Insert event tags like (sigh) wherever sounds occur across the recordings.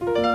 Bye.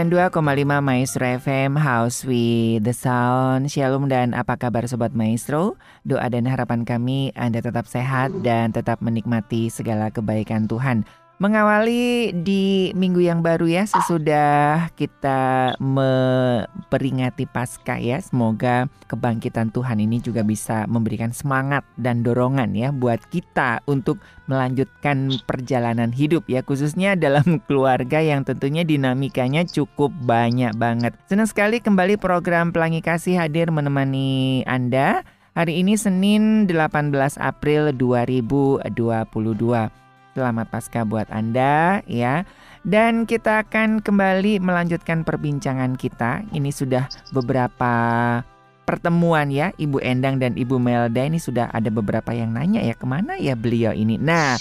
92,5 Maestro FM House with the Sound. Shalom dan apa kabar Sobat Maestro? Doa dan harapan kami Anda tetap sehat dan tetap menikmati segala kebaikan Tuhan Mengawali di minggu yang baru ya sesudah kita memperingati Paskah ya. Semoga kebangkitan Tuhan ini juga bisa memberikan semangat dan dorongan ya buat kita untuk melanjutkan perjalanan hidup ya khususnya dalam (laughs) keluarga yang tentunya dinamikanya cukup banyak banget. Senang sekali kembali program Pelangi Kasih hadir menemani Anda. Hari ini Senin 18 April 2022. Selamat Paskah buat Anda ya. Dan kita akan kembali melanjutkan perbincangan kita. Ini sudah beberapa pertemuan ya Ibu Endang dan Ibu Melda ini sudah ada beberapa yang nanya ya ke mana ya beliau ini. Nah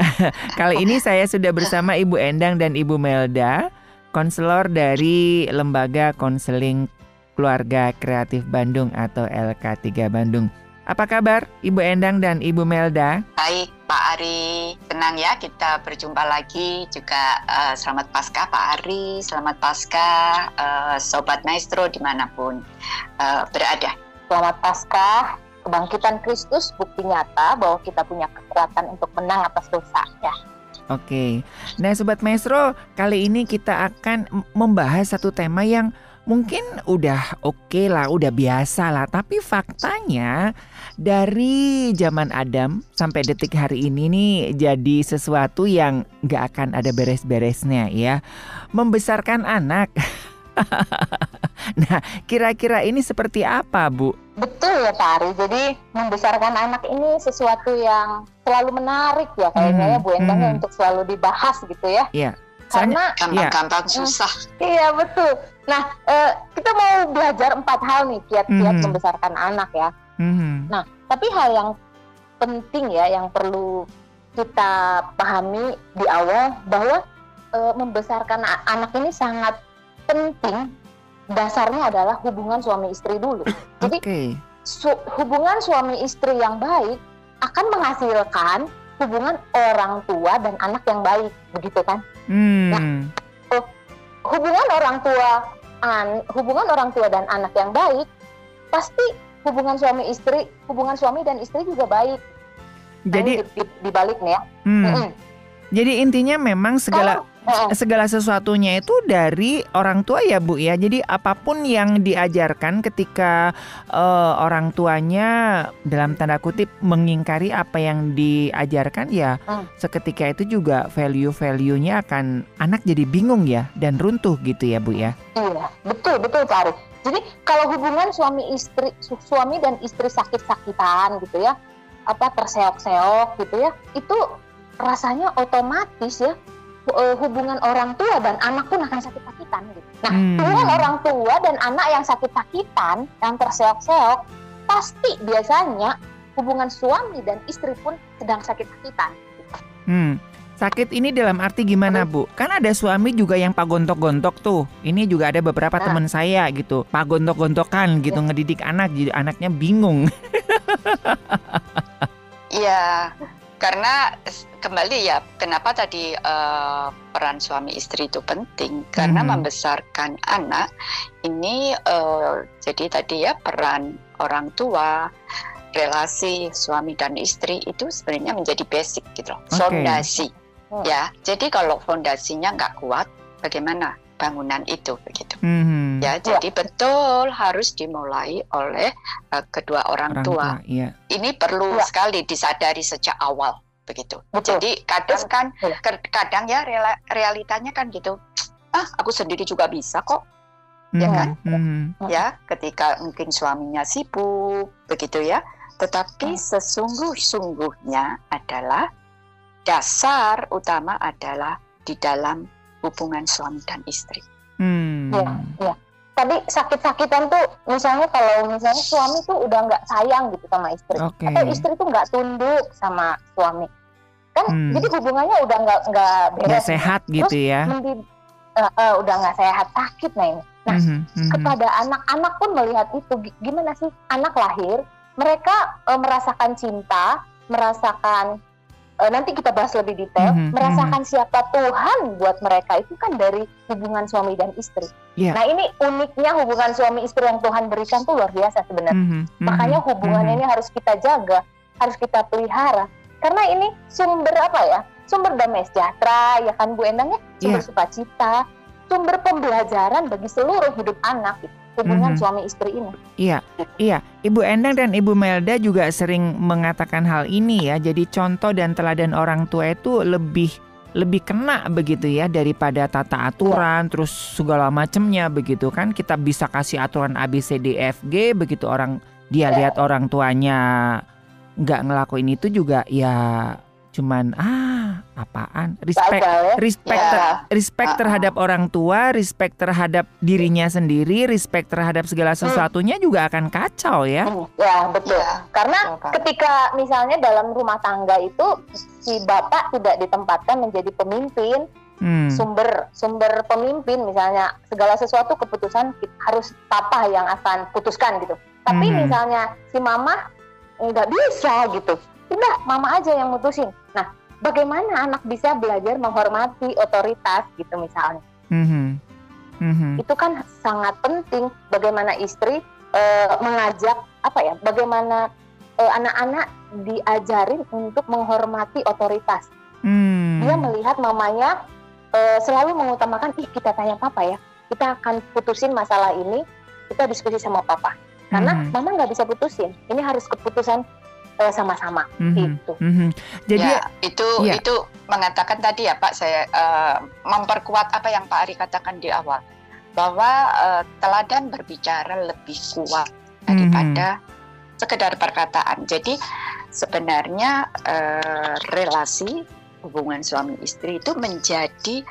(laughs) kali ini saya sudah bersama Ibu Endang dan Ibu Melda, konselor dari Lembaga Konseling Keluarga Kreatif Bandung atau LK3 Bandung. Apa kabar Ibu Endang dan Ibu Melda? Baik Pak Ari, tenang ya kita berjumpa lagi juga uh, selamat Paskah Pak Ari, selamat Paskah uh, Sobat Maestro di mana pun uh, berada. Selamat Paskah, kebangkitan Kristus bukti nyata bahwa kita punya kekuatan untuk menang atas dosa ya. Oke, nah Sobat Maestro kali ini kita akan membahas satu tema yang mungkin udah oke okay lah, udah biasa lah. Tapi faktanya dari zaman Adam sampai detik hari ini nih jadi sesuatu yang nggak akan ada beres-beresnya ya. Membesarkan anak. (laughs) nah, kira-kira ini seperti apa, Bu? Betul ya Pak Ari. Jadi membesarkan anak ini sesuatu yang selalu menarik ya kayaknya hmm, ya Bu Endang hmm. untuk selalu dibahas gitu ya. Iya. Karena gampang-gampang ya. susah. Iya betul. Nah uh, kita mau belajar empat hal nih kiat-kiat mm. membesarkan anak ya. Mm. Nah tapi hal yang penting ya yang perlu kita pahami di awal bahwa uh, membesarkan anak ini sangat penting. Dasarnya adalah hubungan suami istri dulu. Jadi okay. su hubungan suami istri yang baik akan menghasilkan hubungan orang tua dan anak yang baik, begitu kan? Hmm. Nah, hubungan orang tua, an, hubungan orang tua dan anak yang baik, pasti hubungan suami istri, hubungan suami dan istri juga baik. Jadi nah, di, di, nih ya. Hmm. -hmm. Jadi intinya memang segala oh, segala sesuatunya itu dari orang tua ya Bu ya. Jadi apa pun yang diajarkan ketika uh, orang tuanya dalam tanda kutip mengingkari apa yang diajarkan ya hmm. seketika itu juga value-value-nya akan anak jadi bingung ya dan runtuh gitu ya Bu ya. Iya, betul betul Pak Arif. Jadi kalau hubungan suami istri suami dan istri sakit-sakitan gitu ya, apa terseok-seok gitu ya, itu rasanya otomatis ya eh, hubungan orang tua dan anak pun akan sakit-sakitan gitu. Nah, hmm. hubungan orang tua dan anak yang sakit-sakitan, yang terseok-seok, pasti biasanya hubungan suami dan istri pun sedang sakit-sakitan. Hmm. Sakit ini dalam arti gimana Bu? Kan ada suami juga yang pagontok-gontok tuh. Ini juga ada beberapa nah. teman saya gitu, pagontok-gontokan gitu ya. ngedidik anak, jadi anaknya bingung. (laughs) Iya, karena kembali ya kenapa tadi uh, peran suami istri itu penting karena hmm. membesarkan anak ini uh, jadi tadi ya peran orang tua relasi suami dan istri itu sebenarnya menjadi basic gitu loh okay. fondasi Hmm. Ya, jadi kalau fondasinya nggak kuat, bagaimana bangunan itu begitu? Hmm. Ya, jadi betul harus dimulai oleh uh, kedua orang, orang tua. tua iya. Ini perlu ya. sekali disadari sejak awal begitu. Betul. Jadi kadang kan, ya. kadang ya realitanya kan gitu. Ah, aku sendiri juga bisa kok ya hmm, kan? Mm-hmm. Ya, ketika mungkin suaminya sibuk, begitu ya. Tetapi hmm. sesungguh-sungguhnya adalah dasar utama adalah di dalam hubungan suami dan istri. Hmm. Ya, ya. Tadi sakit-sakitan tuh misalnya kalau misalnya suami tuh udah nggak sayang gitu sama istri, okay. atau istri tuh nggak tunduk sama suami, kan hmm. jadi hubungannya udah nggak nggak beres. sehat gitu ya. Mendi, uh, uh, udah nggak sehat sakit nah ini. Nah, mm -hmm. kepada anak-anak pun melihat itu gimana sih anak lahir, mereka uh, merasakan cinta, merasakan uh, nanti kita bahas lebih detail, mm -hmm. merasakan siapa Tuhan buat mereka itu kan dari hubungan suami dan istri. Yeah. Nah, ini uniknya hubungan suami istri yang Tuhan berikan tuh luar biasa sebenarnya. Mm -hmm. Makanya hubungannya mm -hmm. ini harus kita jaga, harus kita pelihara. Karena ini sumber apa ya? Sumber damai sejahtera, ya kan Bu Endang ya? Sumber yeah. sukacita, sumber pembelajaran bagi seluruh hidup anak hubungan mm-hmm. suami istri ini. Iya, iya. Ibu Endang dan Ibu Melda juga sering mengatakan hal ini ya. Jadi contoh dan teladan orang tua itu lebih lebih kena begitu ya daripada tata aturan ya. terus segala macamnya begitu kan kita bisa kasih aturan A B C D F G begitu orang dia ya. lihat orang tuanya nggak ngelakuin itu juga ya cuman ah apaan respect ya? respect ya. ter, respect terhadap orang tua respect terhadap dirinya sendiri respect terhadap segala hmm. sesuatunya hmm. juga akan kacau ya hmm. ya betul ya. karena betul. ketika misalnya dalam rumah tangga itu si bapak tidak ditempatkan menjadi pemimpin hmm. sumber sumber pemimpin misalnya segala sesuatu keputusan harus papa yang akan putuskan gitu tapi hmm. misalnya si mama nggak bisa gitu udah mama aja yang mutusin bagaimana anak bisa belajar menghormati otoritas gitu misalnya mm-hmm. Mm-hmm. itu kan sangat penting bagaimana istri uh, mengajak apa ya bagaimana uh, anak-anak diajarin untuk menghormati otoritas mm. dia melihat mamanya uh, selalu mengutamakan ih kita tanya papa ya kita akan putusin masalah ini kita diskusi sama papa karena mm-hmm. mama nggak bisa putusin ini harus keputusan uh, sama-sama mm-hmm. gitu. Mm-hmm. Jadi ya, itu ya. itu mengatakan tadi ya Pak saya uh, memperkuat apa yang Pak Ari katakan di awal bahwa uh, teladan berbicara lebih kuat daripada mm-hmm. sekedar perkataan. Jadi sebenarnya uh, relasi hubungan suami istri itu menjadi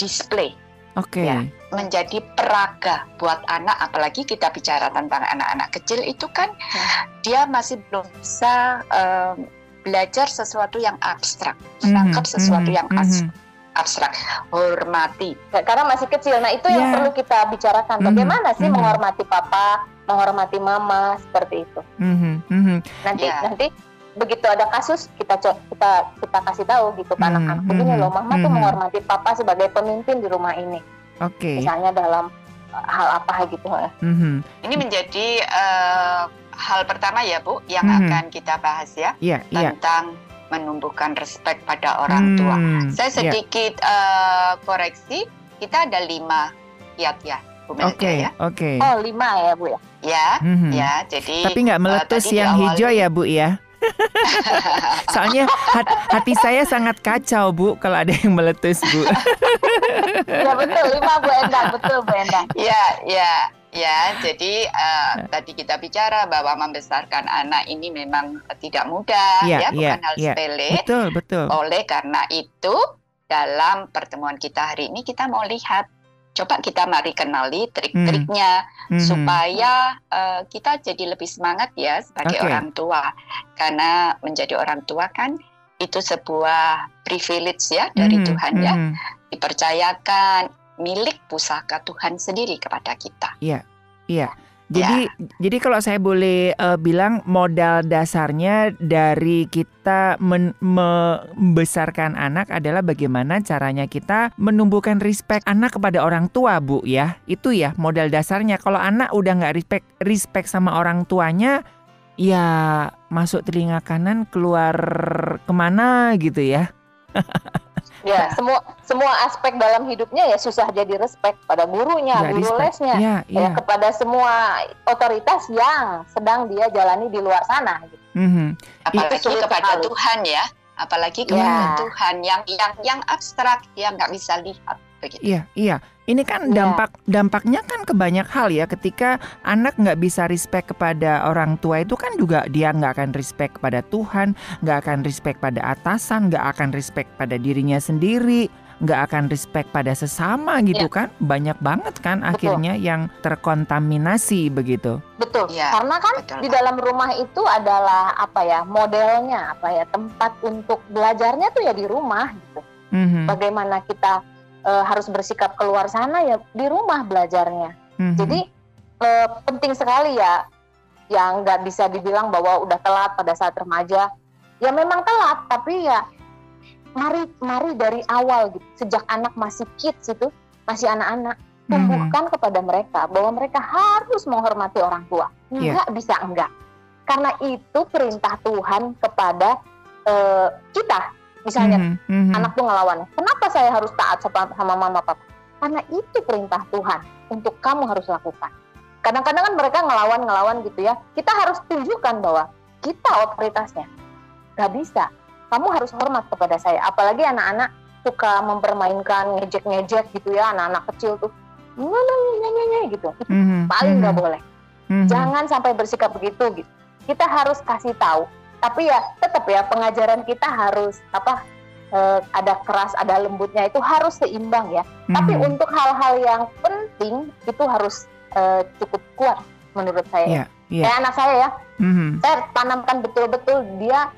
display Oke. Okay. Ya, menjadi peraga buat anak, apalagi kita bicara tentang anak-anak kecil itu kan hmm. dia masih belum bisa um, belajar sesuatu yang abstrak, menangkap hmm. sesuatu hmm. yang hmm. abstrak, hormati. Ya, karena masih kecil. Nah itu yeah. yang ya. perlu kita bicarakan. Hmm. Bagaimana sih hmm. menghormati papa, menghormati mama seperti itu. Hmm. Hmm. Nanti yeah. nanti begitu ada kasus kita kita kita kasih tahu gitu ke anak-anak hmm, begini hmm, loh mama hmm, tuh menghormati papa sebagai pemimpin di rumah ini oke okay. misalnya dalam uh, hal apa gitu ya hmm. ini menjadi uh, hal pertama ya bu yang hmm. akan kita bahas ya yeah, iya. tentang yeah. menumbuhkan respect pada orang tua hmm, saya iya. sedikit yeah. uh, koreksi kita ada lima kiat ya Oke, okay, ya. Oke. Okay. Oh, lima ya, Bu ya? Ya, mm-hmm. ya. Jadi Tapi nggak meletus uh, yang hijau ya, Bu ya? (laughs) Soalnya hati saya sangat kacau Bu kalau ada yang meletus Bu. ya betul lima Bu Endang betul Bu Endang. Ya ya ya jadi uh, tadi kita bicara bahwa membesarkan anak ini memang tidak mudah ya, ya bukan ya, hal ya. sepele. Betul betul. Oleh karena itu dalam pertemuan kita hari ini kita mau lihat coba kita mari kenali trik-triknya hmm. hmm. supaya uh, kita jadi lebih semangat ya sebagai okay. orang tua karena menjadi orang tua kan itu sebuah privilege ya dari hmm. Tuhan ya hmm. dipercayakan milik pusaka Tuhan sendiri kepada kita. Iya, iya. Jadi ya. jadi kalau saya boleh uh, bilang modal dasarnya dari kita men membesarkan anak adalah bagaimana caranya kita menumbuhkan respect anak kepada orang tua, Bu ya. Itu ya modal dasarnya. Kalau anak udah nggak respect respect sama orang tuanya ya masuk telinga kanan keluar ke mana gitu ya. (laughs) Ya, nah. semua semua aspek dalam hidupnya ya susah jadi respect pada gurunya, gak guru respect. lesnya, ya, ya. ya kepada semua otoritas yang sedang dia jalani di luar sana. Gitu. Mm -hmm. Apalagi kepada Tuhan ya, apalagi kepada ya. Tuhan yang yang yang abstrak yang nggak bisa lihat begitu. Iya, iya. Ini kan iya. dampak ya. dampaknya kan ke banyak hal ya. Ketika anak nggak bisa respect kepada orang tua itu kan juga dia nggak akan respect kepada Tuhan, nggak akan respect pada atasan, nggak akan respect pada dirinya sendiri nggak akan respect pada sesama gitu ya. kan banyak banget kan betul. akhirnya yang terkontaminasi begitu betul ya, karena kan betul. di dalam rumah itu adalah apa ya modelnya apa ya tempat untuk belajarnya tuh ya di rumah gitu mm-hmm. bagaimana kita uh, harus bersikap keluar sana ya di rumah belajarnya. Mm-hmm. Jadi uh, penting sekali ya yang nggak bisa dibilang bahwa udah telat pada saat remaja. Ya memang telat, tapi ya mari mari dari awal gitu. Sejak anak masih kids itu, masih anak-anak, mhm. tumbuhkan mm-hmm. kepada mereka bahwa mereka harus menghormati orang tua. Iya. Enggak yeah. bisa enggak. Karena itu perintah Tuhan kepada uh, kita Misalnya mm -hmm. anak tuh ngelawan, kenapa saya harus taat sama, sama mama papa? Karena itu perintah Tuhan untuk kamu harus lakukan. Kadang-kadang kan mereka ngelawan-ngelawan gitu ya. Kita harus tunjukkan bahwa kita otoritasnya. Gak bisa. Kamu harus hormat kepada saya. Apalagi anak-anak suka mempermainkan ngejek-ngejek gitu ya. Anak-anak kecil tuh. Nyanyi gitu. Itu mm -hmm. paling nggak boleh. Mm -hmm. Jangan sampai bersikap begitu gitu. Kita harus kasih tahu tapi ya tetap ya pengajaran kita harus apa uh, ada keras ada lembutnya itu harus seimbang ya mm-hmm. tapi untuk hal-hal yang penting itu harus uh, cukup kuat menurut saya yeah, yeah. kayak anak saya ya mm-hmm. saya tanamkan betul-betul dia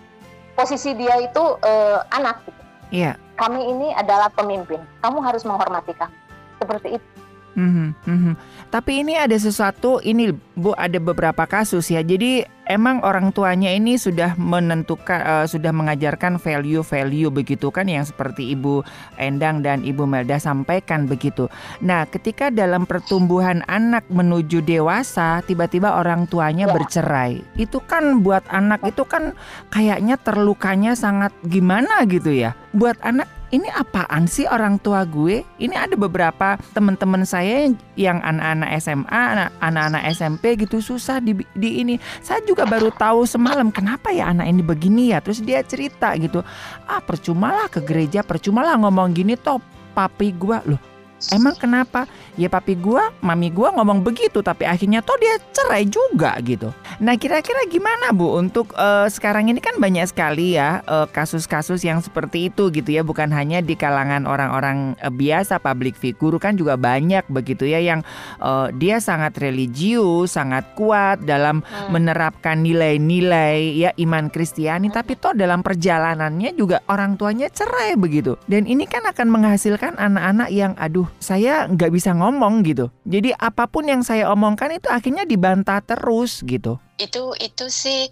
posisi dia itu uh, anak gitu yeah. kami ini adalah pemimpin kamu harus menghormati kami seperti itu Mm-hmm, mm-hmm. Tapi ini ada sesuatu, ini Bu ada beberapa kasus ya. Jadi emang orang tuanya ini sudah menentukan, uh, sudah mengajarkan value-value begitu kan yang seperti Ibu Endang dan Ibu Melda sampaikan begitu. Nah, ketika dalam pertumbuhan anak menuju dewasa, tiba-tiba orang tuanya ya. bercerai, itu kan buat anak itu kan kayaknya terlukanya sangat gimana gitu ya. Buat anak ini apaan sih orang tua gue? Ini ada beberapa teman-teman saya yang anak-anak SMA, anak-anak SMP gitu susah di, di ini. Saya juga baru tahu semalam kenapa ya anak ini begini ya. Terus dia cerita gitu. Ah percumalah ke gereja, percumalah ngomong gini toh papi gue loh Emang kenapa? Ya papi gua, mami gua ngomong begitu tapi akhirnya toh dia cerai juga gitu. Nah, kira-kira gimana Bu untuk uh, sekarang ini kan banyak sekali ya eh, kasus-kasus yang seperti itu gitu ya, bukan hanya di kalangan orang-orang uh, biasa public figure kan juga banyak begitu ya yang uh, dia sangat religius, sangat kuat dalam hmm. menerapkan nilai-nilai ya iman Kristiani hmm. tapi toh dalam perjalanannya juga orang tuanya cerai begitu. Dan ini kan akan menghasilkan anak-anak yang aduh saya nggak bisa ngomong gitu. Jadi apa pun yang saya omongkan itu akhirnya dibantah terus gitu. Itu itu sih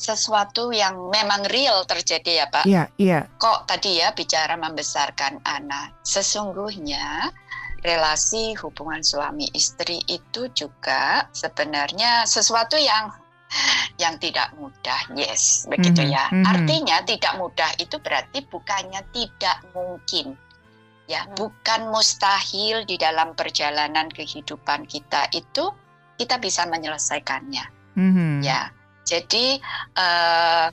sesuatu yang memang real terjadi ya Pak. Iya, iya. Kok tadi ya bicara membesarkan anak. Sesungguhnya relasi hubungan suami istri itu juga sebenarnya sesuatu yang yang tidak mudah, yes, begitu mm -hmm. ya. Mm -hmm. Artinya tidak mudah itu berarti bukannya tidak mungkin ya hmm. bukan mustahil di dalam perjalanan kehidupan kita itu kita bisa menyelesaikannya. Hmm. ya jadi uh,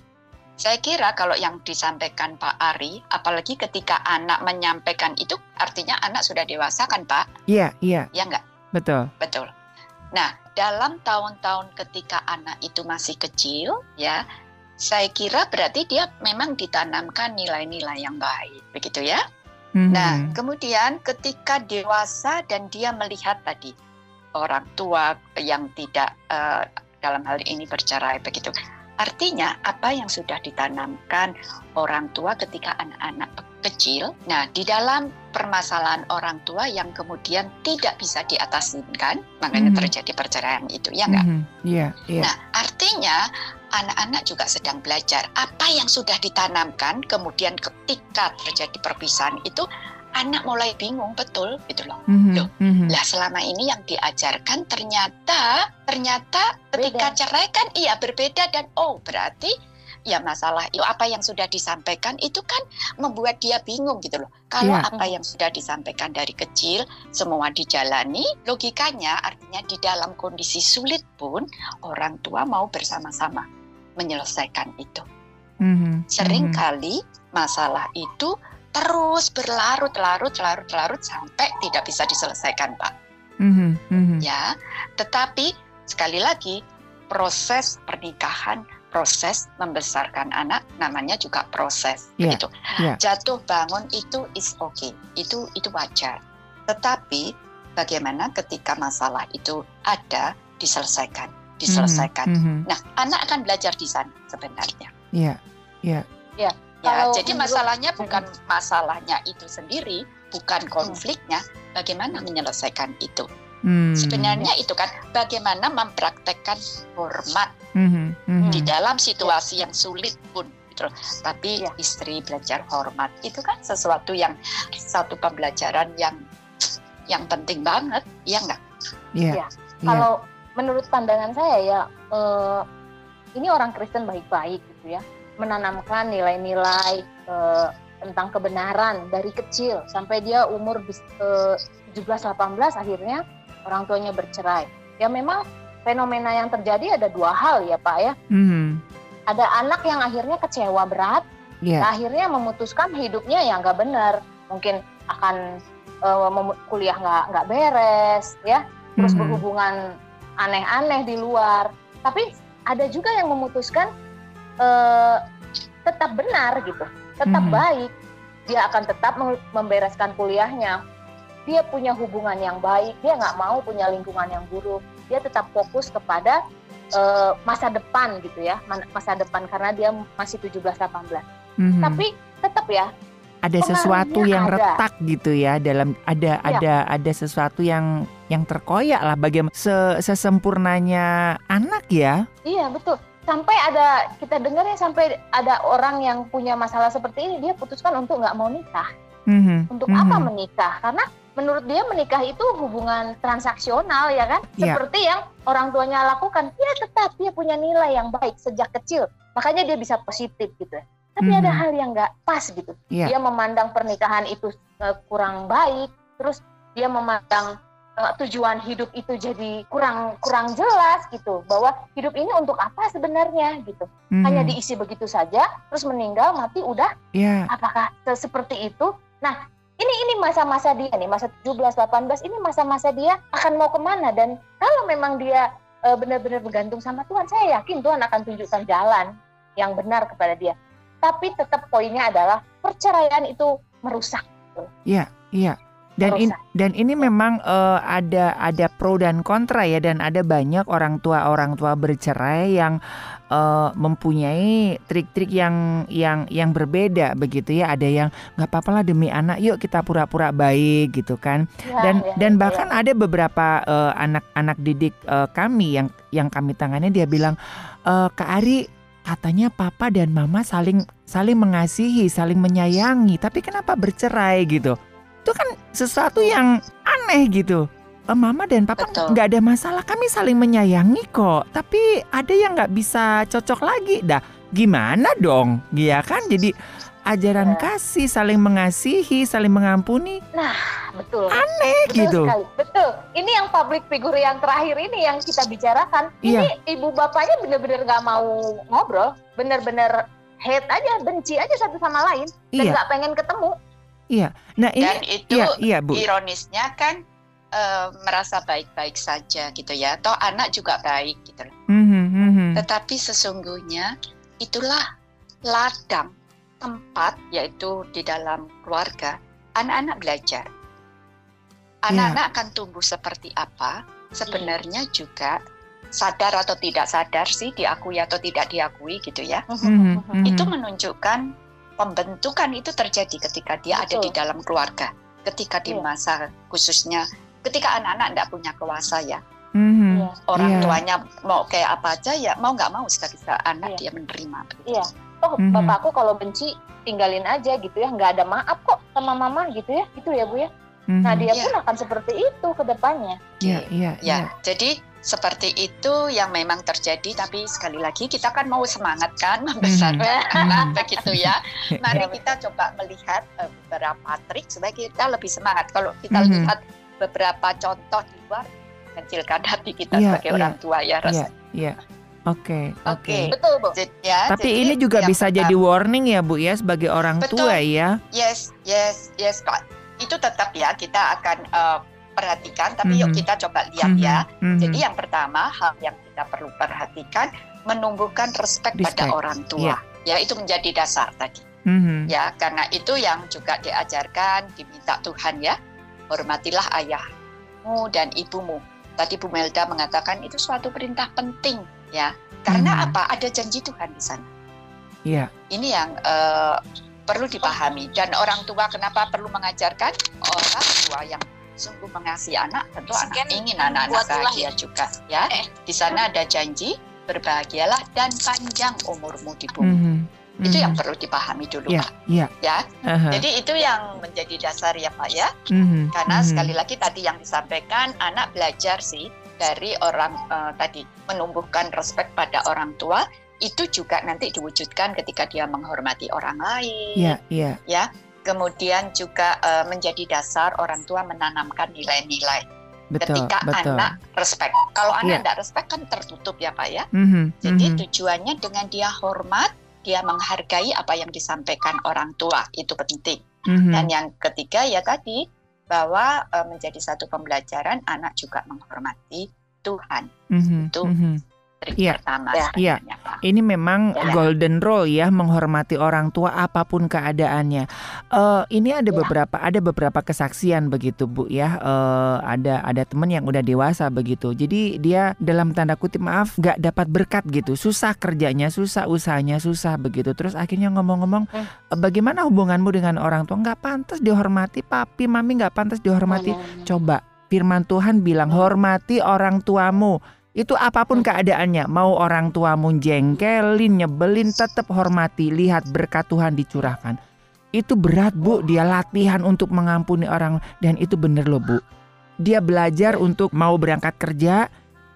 saya kira kalau yang disampaikan Pak Ari apalagi ketika anak menyampaikan itu artinya anak sudah dewasa kan Pak? Iya iya. Ya enggak betul. Betul. Nah dalam tahun-tahun ketika anak itu masih kecil ya saya kira berarti dia memang ditanamkan nilai-nilai yang baik begitu ya hmm Nah, kemudian ketika dewasa dan dia melihat tadi orang tua yang tidak uh, dalam hal ini bercerai begitu. Artinya apa yang sudah ditanamkan orang tua ketika anak-anak kecil. Nah, di dalam permasalahan orang tua yang kemudian tidak bisa diatasinkan, makanya mm-hmm. terjadi perceraian itu, ya enggak? Mm-hmm. Yeah, yeah. Nah, artinya anak-anak juga sedang belajar apa yang sudah ditanamkan kemudian ketika terjadi perpisahan itu anak mulai bingung betul gitu loh mm-hmm. loh mm-hmm. lah selama ini yang diajarkan ternyata ternyata ketika Beda. cerai kan iya berbeda dan oh berarti ya masalah itu apa yang sudah disampaikan itu kan membuat dia bingung gitu loh. Kalau yeah. apa yang sudah disampaikan dari kecil semua dijalani, logikanya artinya di dalam kondisi sulit pun orang tua mau bersama-sama menyelesaikan itu. Mm-hmm. Seringkali masalah itu terus berlarut-larut, larut-larut sampai tidak bisa diselesaikan, Pak. Mm-hmm. Mm-hmm. Ya, tetapi sekali lagi proses pernikahan proses membesarkan anak namanya juga proses yeah. begitu. Yeah. Jatuh bangun itu is okay, itu itu wajar. Tetapi bagaimana ketika masalah itu ada diselesaikan, diselesaikan. Mm -hmm. Nah, anak akan belajar di sana sebenarnya. Iya, yeah. iya. Yeah. Ya, jadi masalahnya bukan masalahnya itu sendiri, bukan konfliknya, bagaimana menyelesaikan itu. Hmm. Sebenarnya itu kan bagaimana mempraktekkan hormat hmm. Hmm. di dalam situasi yang sulit pun gitu. Tapi ya. istri belajar hormat itu kan sesuatu yang satu pembelajaran yang yang penting banget, ya enggak? Iya. Ya. Kalau menurut pandangan saya ya eh, ini orang Kristen baik-baik gitu ya, menanamkan nilai-nilai eh, tentang kebenaran dari kecil sampai dia umur eh, 17-18 akhirnya orang tuanya bercerai. Ya memang fenomena yang terjadi ada dua hal ya Pak ya. Mm. Ada anak yang akhirnya kecewa berat, yeah. akhirnya memutuskan hidupnya yang nggak benar, mungkin akan uh, kuliah nggak nggak beres, ya, terus mm. berhubungan aneh-aneh di luar. Tapi ada juga yang memutuskan uh, tetap benar gitu, tetap mm. baik, dia akan tetap membereskan kuliahnya, dia punya hubungan yang baik, dia nggak mau punya lingkungan yang buruk, dia tetap fokus kepada uh, masa depan gitu ya, masa depan karena dia masih 17-18. Mm-hmm. Tapi tetap ya ada sesuatu yang ada. retak gitu ya dalam ada ya. ada ada sesuatu yang yang terkoyak lah bagaimana sesempurnanya anak ya iya betul sampai ada kita dengar ya sampai ada orang yang punya masalah seperti ini dia putuskan untuk nggak mau nikah mm-hmm. untuk mm-hmm. apa menikah karena menurut dia menikah itu hubungan transaksional ya kan yeah. seperti yang orang tuanya lakukan dia tetap dia punya nilai yang baik sejak kecil makanya dia bisa positif gitu ya. tapi mm -hmm. ada hal yang nggak pas gitu yeah. dia memandang pernikahan itu uh, kurang baik terus dia memandang uh, tujuan hidup itu jadi kurang kurang jelas gitu. Bahwa hidup ini untuk apa sebenarnya gitu. Mm. hanya diisi begitu saja terus meninggal mati udah. Yeah. apakah seperti itu? Nah ini ini masa-masa dia nih masa 17 18 ini masa-masa dia akan mau ke mana? Dan kalau memang dia e, benar-benar bergantung sama Tuhan saya yakin Tuhan akan tunjukkan jalan yang benar kepada dia. Tapi tetap poinnya adalah perceraian itu merusak. Iya iya dan in, dan ini memang uh, ada ada pro dan kontra ya dan ada banyak orang tua orang tua bercerai yang uh, mempunyai trik-trik yang yang yang berbeda begitu ya. Ada yang nggak apa-apa lah demi anak yuk kita pura-pura baik gitu kan. Ya, dan ya, dan bahkan ya. ada beberapa anak-anak uh, didik uh, kami yang yang kami tangani dia bilang uh, Kak Ari katanya papa dan mama saling saling mengasihi saling menyayangi tapi kenapa bercerai? Gitu. Itu kan sesuatu yang aneh gitu. Eh, Mama dan Papa nggak ada masalah, kami saling menyayangi kok. Tapi ada yang nggak bisa cocok lagi, dah gimana dong? Iya kan? Jadi ajaran ya. kasih, saling mengasihi, saling mengampuni. Nah, betul. Aneh betul gitu. Sekali. Betul. Ini yang public figure yang terakhir ini yang kita bicarakan. Iya. Ini ibu bapaknya benar-benar nggak mau ngobrol, benar-benar hate aja, benci aja satu sama lain, dan iya. nggak pengen ketemu. Iya. Nah ini dan itu iya, iya, Bu. ironisnya kan uh, merasa baik-baik saja gitu ya. Atau anak juga baik gitu Mm-hmm, mm-hmm. Tetapi sesungguhnya itulah ladang tempat yaitu di dalam keluarga anak-anak belajar. Anak-anak yeah. akan tumbuh seperti apa sebenarnya juga sadar atau tidak sadar sih diakui atau tidak diakui gitu ya. Mm-hmm, Itu menunjukkan pembentukan itu terjadi ketika dia Betul. ada di dalam keluarga, ketika di yeah. masa khususnya ketika anak-anak tidak punya kuasa ya. Mm-hmm. Orang yeah. tuanya mau kayak apa aja ya mau nggak mau seketika anak yeah. dia menerima. Iya. Yeah. Oh mm-hmm. bapakku kalau benci tinggalin aja gitu ya nggak ada maaf kok sama mama gitu ya itu ya bu ya. Mm-hmm. Nah dia yeah. pun akan seperti itu ke depannya. Iya, iya, iya. Jadi seperti itu yang memang terjadi tapi sekali lagi kita kan mau semangat kan membesarkan mm-hmm. anak begitu ya (laughs) mari iya, kita coba melihat uh, beberapa trik supaya kita lebih semangat kalau kita mm-hmm. lihat beberapa contoh di luar kecilkan hati kita yeah, sebagai yeah, orang tua ya Ros. Iya, yeah, Oke, oke. Betul, Bu. Ya, Tapi jadi ini juga bisa pertama, jadi warning ya, Bu ya sebagai orang betul. tua ya. Yes, yes, yes, Pak. Itu tetap ya kita akan uh, perhatikan, tapi mm -hmm. yuk mhm. kita coba lihat mm -hmm. ya. Mm -hmm. Jadi yang pertama hal yang kita perlu perhatikan menumbuhkan respect, respect. pada orang tua. Yeah. Ya, itu menjadi dasar tadi. Mm -hmm. Ya, karena itu yang juga diajarkan, diminta Tuhan ya. Hormatilah ayahmu dan ibumu. Tadi Bu Melda mengatakan itu suatu perintah penting ya. Karena hmm. apa? Ada janji Tuhan di sana. Iya. Ini yang uh, perlu dipahami dan orang tua kenapa perlu mengajarkan orang tua yang sungguh mengasihi anak tentu Sekian anak ingin anak-anak bahagia juga ya eh. di sana ada janji berbahagialah dan panjang umurmu di bumi mm -hmm. itu mm yang perlu dipahami dulu yeah, pak yeah. ya uh-huh. jadi itu yang menjadi dasar ya pak ya mm -hmm. karena mm -hmm. sekali lagi tadi yang disampaikan anak belajar sih dari orang uh, tadi menumbuhkan respect pada orang tua itu juga nanti diwujudkan ketika dia menghormati orang lain yeah, yeah. ya kemudian juga uh, menjadi dasar orang tua menanamkan nilai-nilai. Betul, Ketika betul. anak respect, kalau anak tidak yeah. respect kan tertutup ya pak ya. Mm-hmm, Jadi mm-hmm. tujuannya dengan dia hormat, dia menghargai apa yang disampaikan orang tua itu penting. Mm-hmm. Dan yang ketiga ya tadi bahwa uh, menjadi satu pembelajaran anak juga menghormati Tuhan. Mm-hmm, itu mm-hmm Iya, pertama. Ya. Iya. Ini memang ya. golden rule ya, menghormati orang tua apa pun keadaannya. Uh, ini ada ya. beberapa ada beberapa kesaksian begitu Bu ya. Uh, ada ada teman yang udah dewasa begitu. Jadi dia dalam tanda kutip maaf nggak dapat berkat gitu. Susah kerjanya, susah usahanya, susah begitu. Terus akhirnya ngomong-ngomong, hmm. bagaimana hubunganmu dengan orang tua? Nggak pantas dihormati, papi, mami nggak pantas dihormati. Hmm. Coba firman Tuhan bilang hormati orang tuamu itu apa pun keadaannya, mau orang tuamu jengkelin, nyebelin, tetap hormati, lihat berkat Tuhan dicurahkan. Itu berat bu, dia latihan untuk mengampuni orang dan itu bener loh bu. Dia belajar untuk mau berangkat kerja,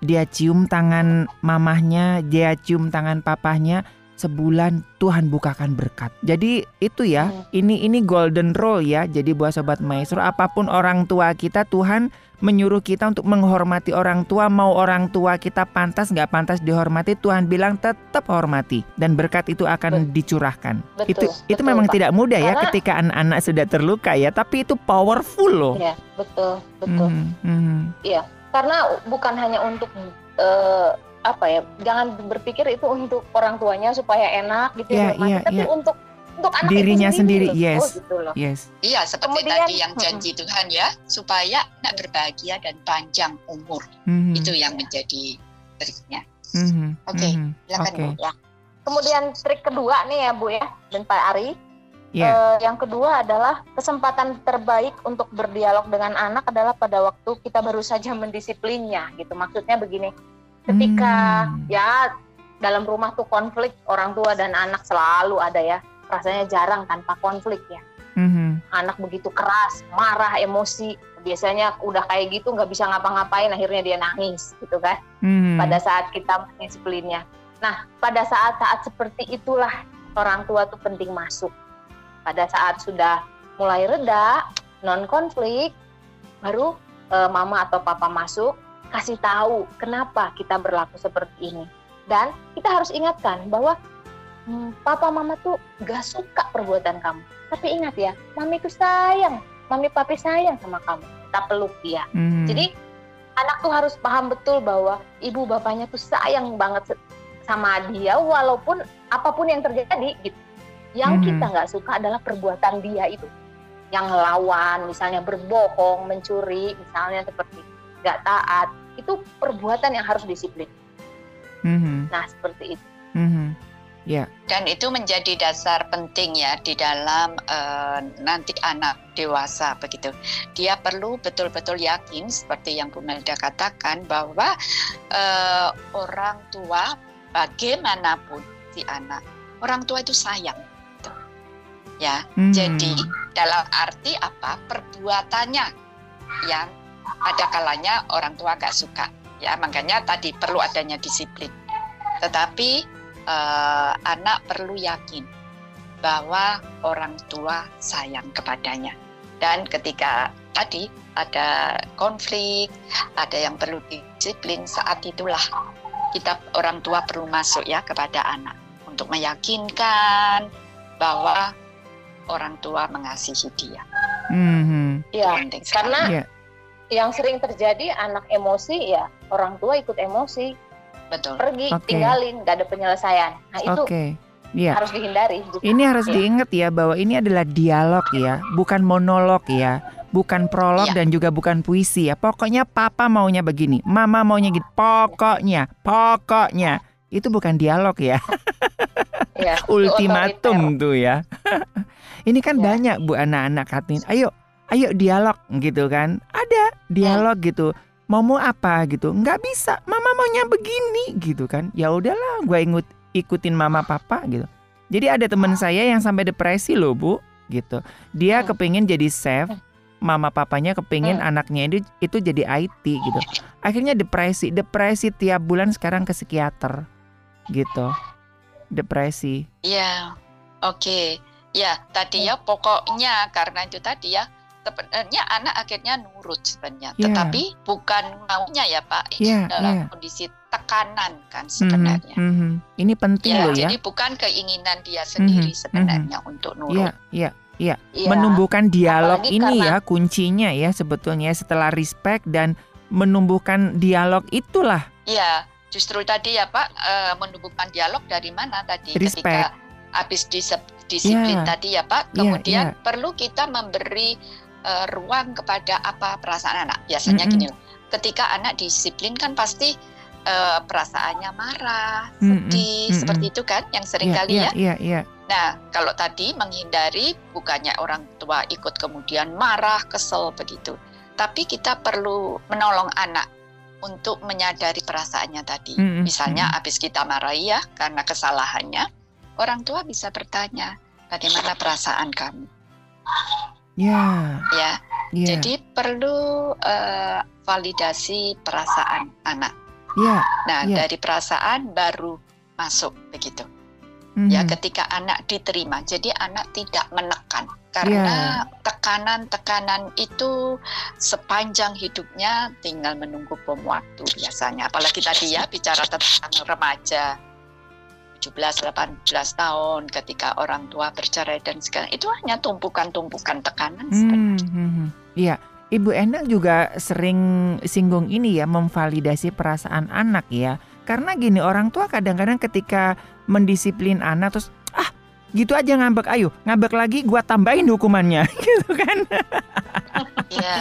dia cium tangan mamahnya, dia cium tangan papahnya, sebulan Tuhan bukakan berkat. Jadi itu ya, hmm. ini ini golden rule ya. Jadi buat sobat maestro, apa pun orang tua kita Tuhan menyuruh kita untuk menghormati orang tua mau orang tua kita pantas nggak pantas dihormati Tuhan bilang tetap hormati dan berkat itu akan betul. dicurahkan betul, itu betul, itu memang Pak. tidak mudah ya Karena, ketika anak-anak sudah terluka ya tapi itu powerful loh ya betul betul mm -hmm. iya karena bukan hanya untuk uh, apa ya jangan berpikir itu untuk orang tuanya supaya enak gitu yeah, ya yeah, tapi yeah. untuk untuk anak dirinya itu sendiri, sendiri. yes oh, gitu loh. yes iya seperti Kemudian, tadi yang janji hmm. Tuhan ya supaya anak berbahagia dan panjang umur hmm. itu yang menjadi triknya hmm. oke okay, hmm. silakan okay. bu ya Kemudian trik kedua nih ya Bu ya dan Pak Ari. Yeah. Uh, yang kedua adalah kesempatan terbaik untuk berdialog dengan anak adalah pada waktu kita baru saja mendisiplinnya gitu. Maksudnya begini, ketika hmm. ya dalam rumah tuh konflik orang tua dan anak selalu ada ya rasanya jarang tanpa konflik ya. Mm-hmm. Anak begitu keras, marah, emosi, biasanya udah kayak gitu nggak bisa ngapa-ngapain, akhirnya dia nangis gitu kan. Mm-hmm. Pada saat kita mendisiplinnya. Nah, pada saat-saat seperti itulah orang tua tuh penting masuk. Pada saat sudah mulai reda, non konflik, baru e, mama atau papa masuk kasih tahu kenapa kita berlaku seperti ini. Dan kita harus ingatkan bahwa papa mama tuh gak suka perbuatan kamu. Tapi ingat ya, mami tuh sayang, mami papi sayang sama kamu. Kita peluk dia. Hmm. Jadi anak tuh harus paham betul bahwa ibu bapaknya tuh sayang banget sama dia walaupun apa pun yang terjadi gitu. Yang hmm. kita nggak suka adalah perbuatan dia itu. Yang lawan, misalnya berbohong, mencuri, misalnya seperti nggak taat, itu perbuatan yang harus disiplin. Hmm. Nah seperti itu. Hmm. Yeah. Dan itu menjadi dasar penting ya di dalam uh, nanti anak dewasa begitu. Dia perlu betul-betul yakin seperti yang Bu Melda katakan bahwa uh, orang tua bagaimanapun si anak, orang tua itu sayang. Gitu. Ya, hmm. jadi dalam arti apa? Perbuatannya yang ada kalanya orang tua gak suka. Ya, makanya tadi perlu adanya disiplin. Tetapi uh, anak perlu yakin bahwa orang tua sayang kepadanya. Dan ketika tadi ada konflik, ada yang perlu disiplin, saat itulah kita orang tua perlu masuk ya kepada anak untuk meyakinkan bahwa orang tua mengasihi dia. Mm-hmm. Ya, karena yeah. yang sering terjadi anak emosi ya orang tua ikut emosi, betul. Pergi, okay. tinggalin, gak ada penyelesaian. Nah itu okay. yeah. harus dihindari. Juga. Ini harus ya. diingat ya bahwa ini adalah dialog ya, bukan monolog ya. Bukan prolog ya. dan juga bukan puisi ya. Pokoknya papa maunya begini, mama maunya gitu. Pokoknya, pokoknya itu bukan dialog ya. ya Ultimatum tuh ya. (laughs) Ini kan ya. banyak Bu anak-anak katanya, ayo ayo dialog gitu kan. Ada dialog hmm. gitu. Mau mau apa gitu. Nggak bisa. Mama maunya begini gitu kan. Ya udahlah, gue ikut ikutin mama papa gitu. Jadi ada teman saya yang sampai depresi loh, Bu, gitu. Dia hmm. kepingin jadi chef, hmm. mama papanya kepingin hmm. anaknya itu itu jadi IT gitu. Akhirnya depresi, depresi tiap bulan sekarang ke psikiater, gitu. Depresi. Iya, oke. Okay. Ya, tadi ya pokoknya karena itu tadi ya sebenarnya anak akhirnya nurut sebenarnya, yeah. tetapi bukan maunya ya Pak yeah, dalam yeah. kondisi tekanan kan sebenarnya. Mm -hmm. Ini penting ya, loh ya. Jadi bukan keinginan dia sendiri mm -hmm. sebenarnya mm -hmm. untuk nurut. Iya, iya. Iya, ya. menumbuhkan dialog Apalagi ini karena... ya kuncinya ya sebetulnya setelah respect dan menumbuhkan dialog itulah. Iya, justru tadi ya Pak e, menumbuhkan dialog dari mana tadi respect. ketika habis disiplin yeah. tadi ya Pak. Iya, Kemudian yeah, yeah. perlu kita memberi uh, ruang kepada apa perasaan anak. Biasanya mm -hmm. gini ketika anak disiplin kan pasti uh, perasaannya marah, sedih, mm -hmm. seperti itu kan yang sering yeah, kali yeah, ya. Yeah, yeah. Nah, kalau tadi menghindari bukannya orang tua ikut kemudian marah, kesel begitu. Tapi kita perlu menolong anak untuk menyadari perasaannya tadi. Mm -hmm. Misalnya habis kita marah ya karena kesalahannya, orang tua bisa bertanya, bagaimana perasaan kamu? Ya. Ya. ya. Jadi perlu uh, validasi perasaan anak. Ya. Nah, ya. dari perasaan baru masuk begitu. Mm-hmm. Ya, ketika anak diterima. Jadi anak tidak menekan karena ya. tekanan-tekanan itu sepanjang hidupnya tinggal menunggu bom waktu biasanya. Apalagi tadi ya bicara tentang remaja 17 18 tahun ketika orang tua bercerai dan segala itu hanya tumpukan-tumpukan tekanan hmm, sebenarnya. Hmm, hmm. Iya, Ibu Endang juga sering singgung ini ya memvalidasi perasaan anak ya. Karena gini orang tua kadang-kadang ketika mendisiplin anak terus ah gitu aja ngambek ayo ngambek lagi gua tambahin hukumannya (laughs) gitu kan. Iya.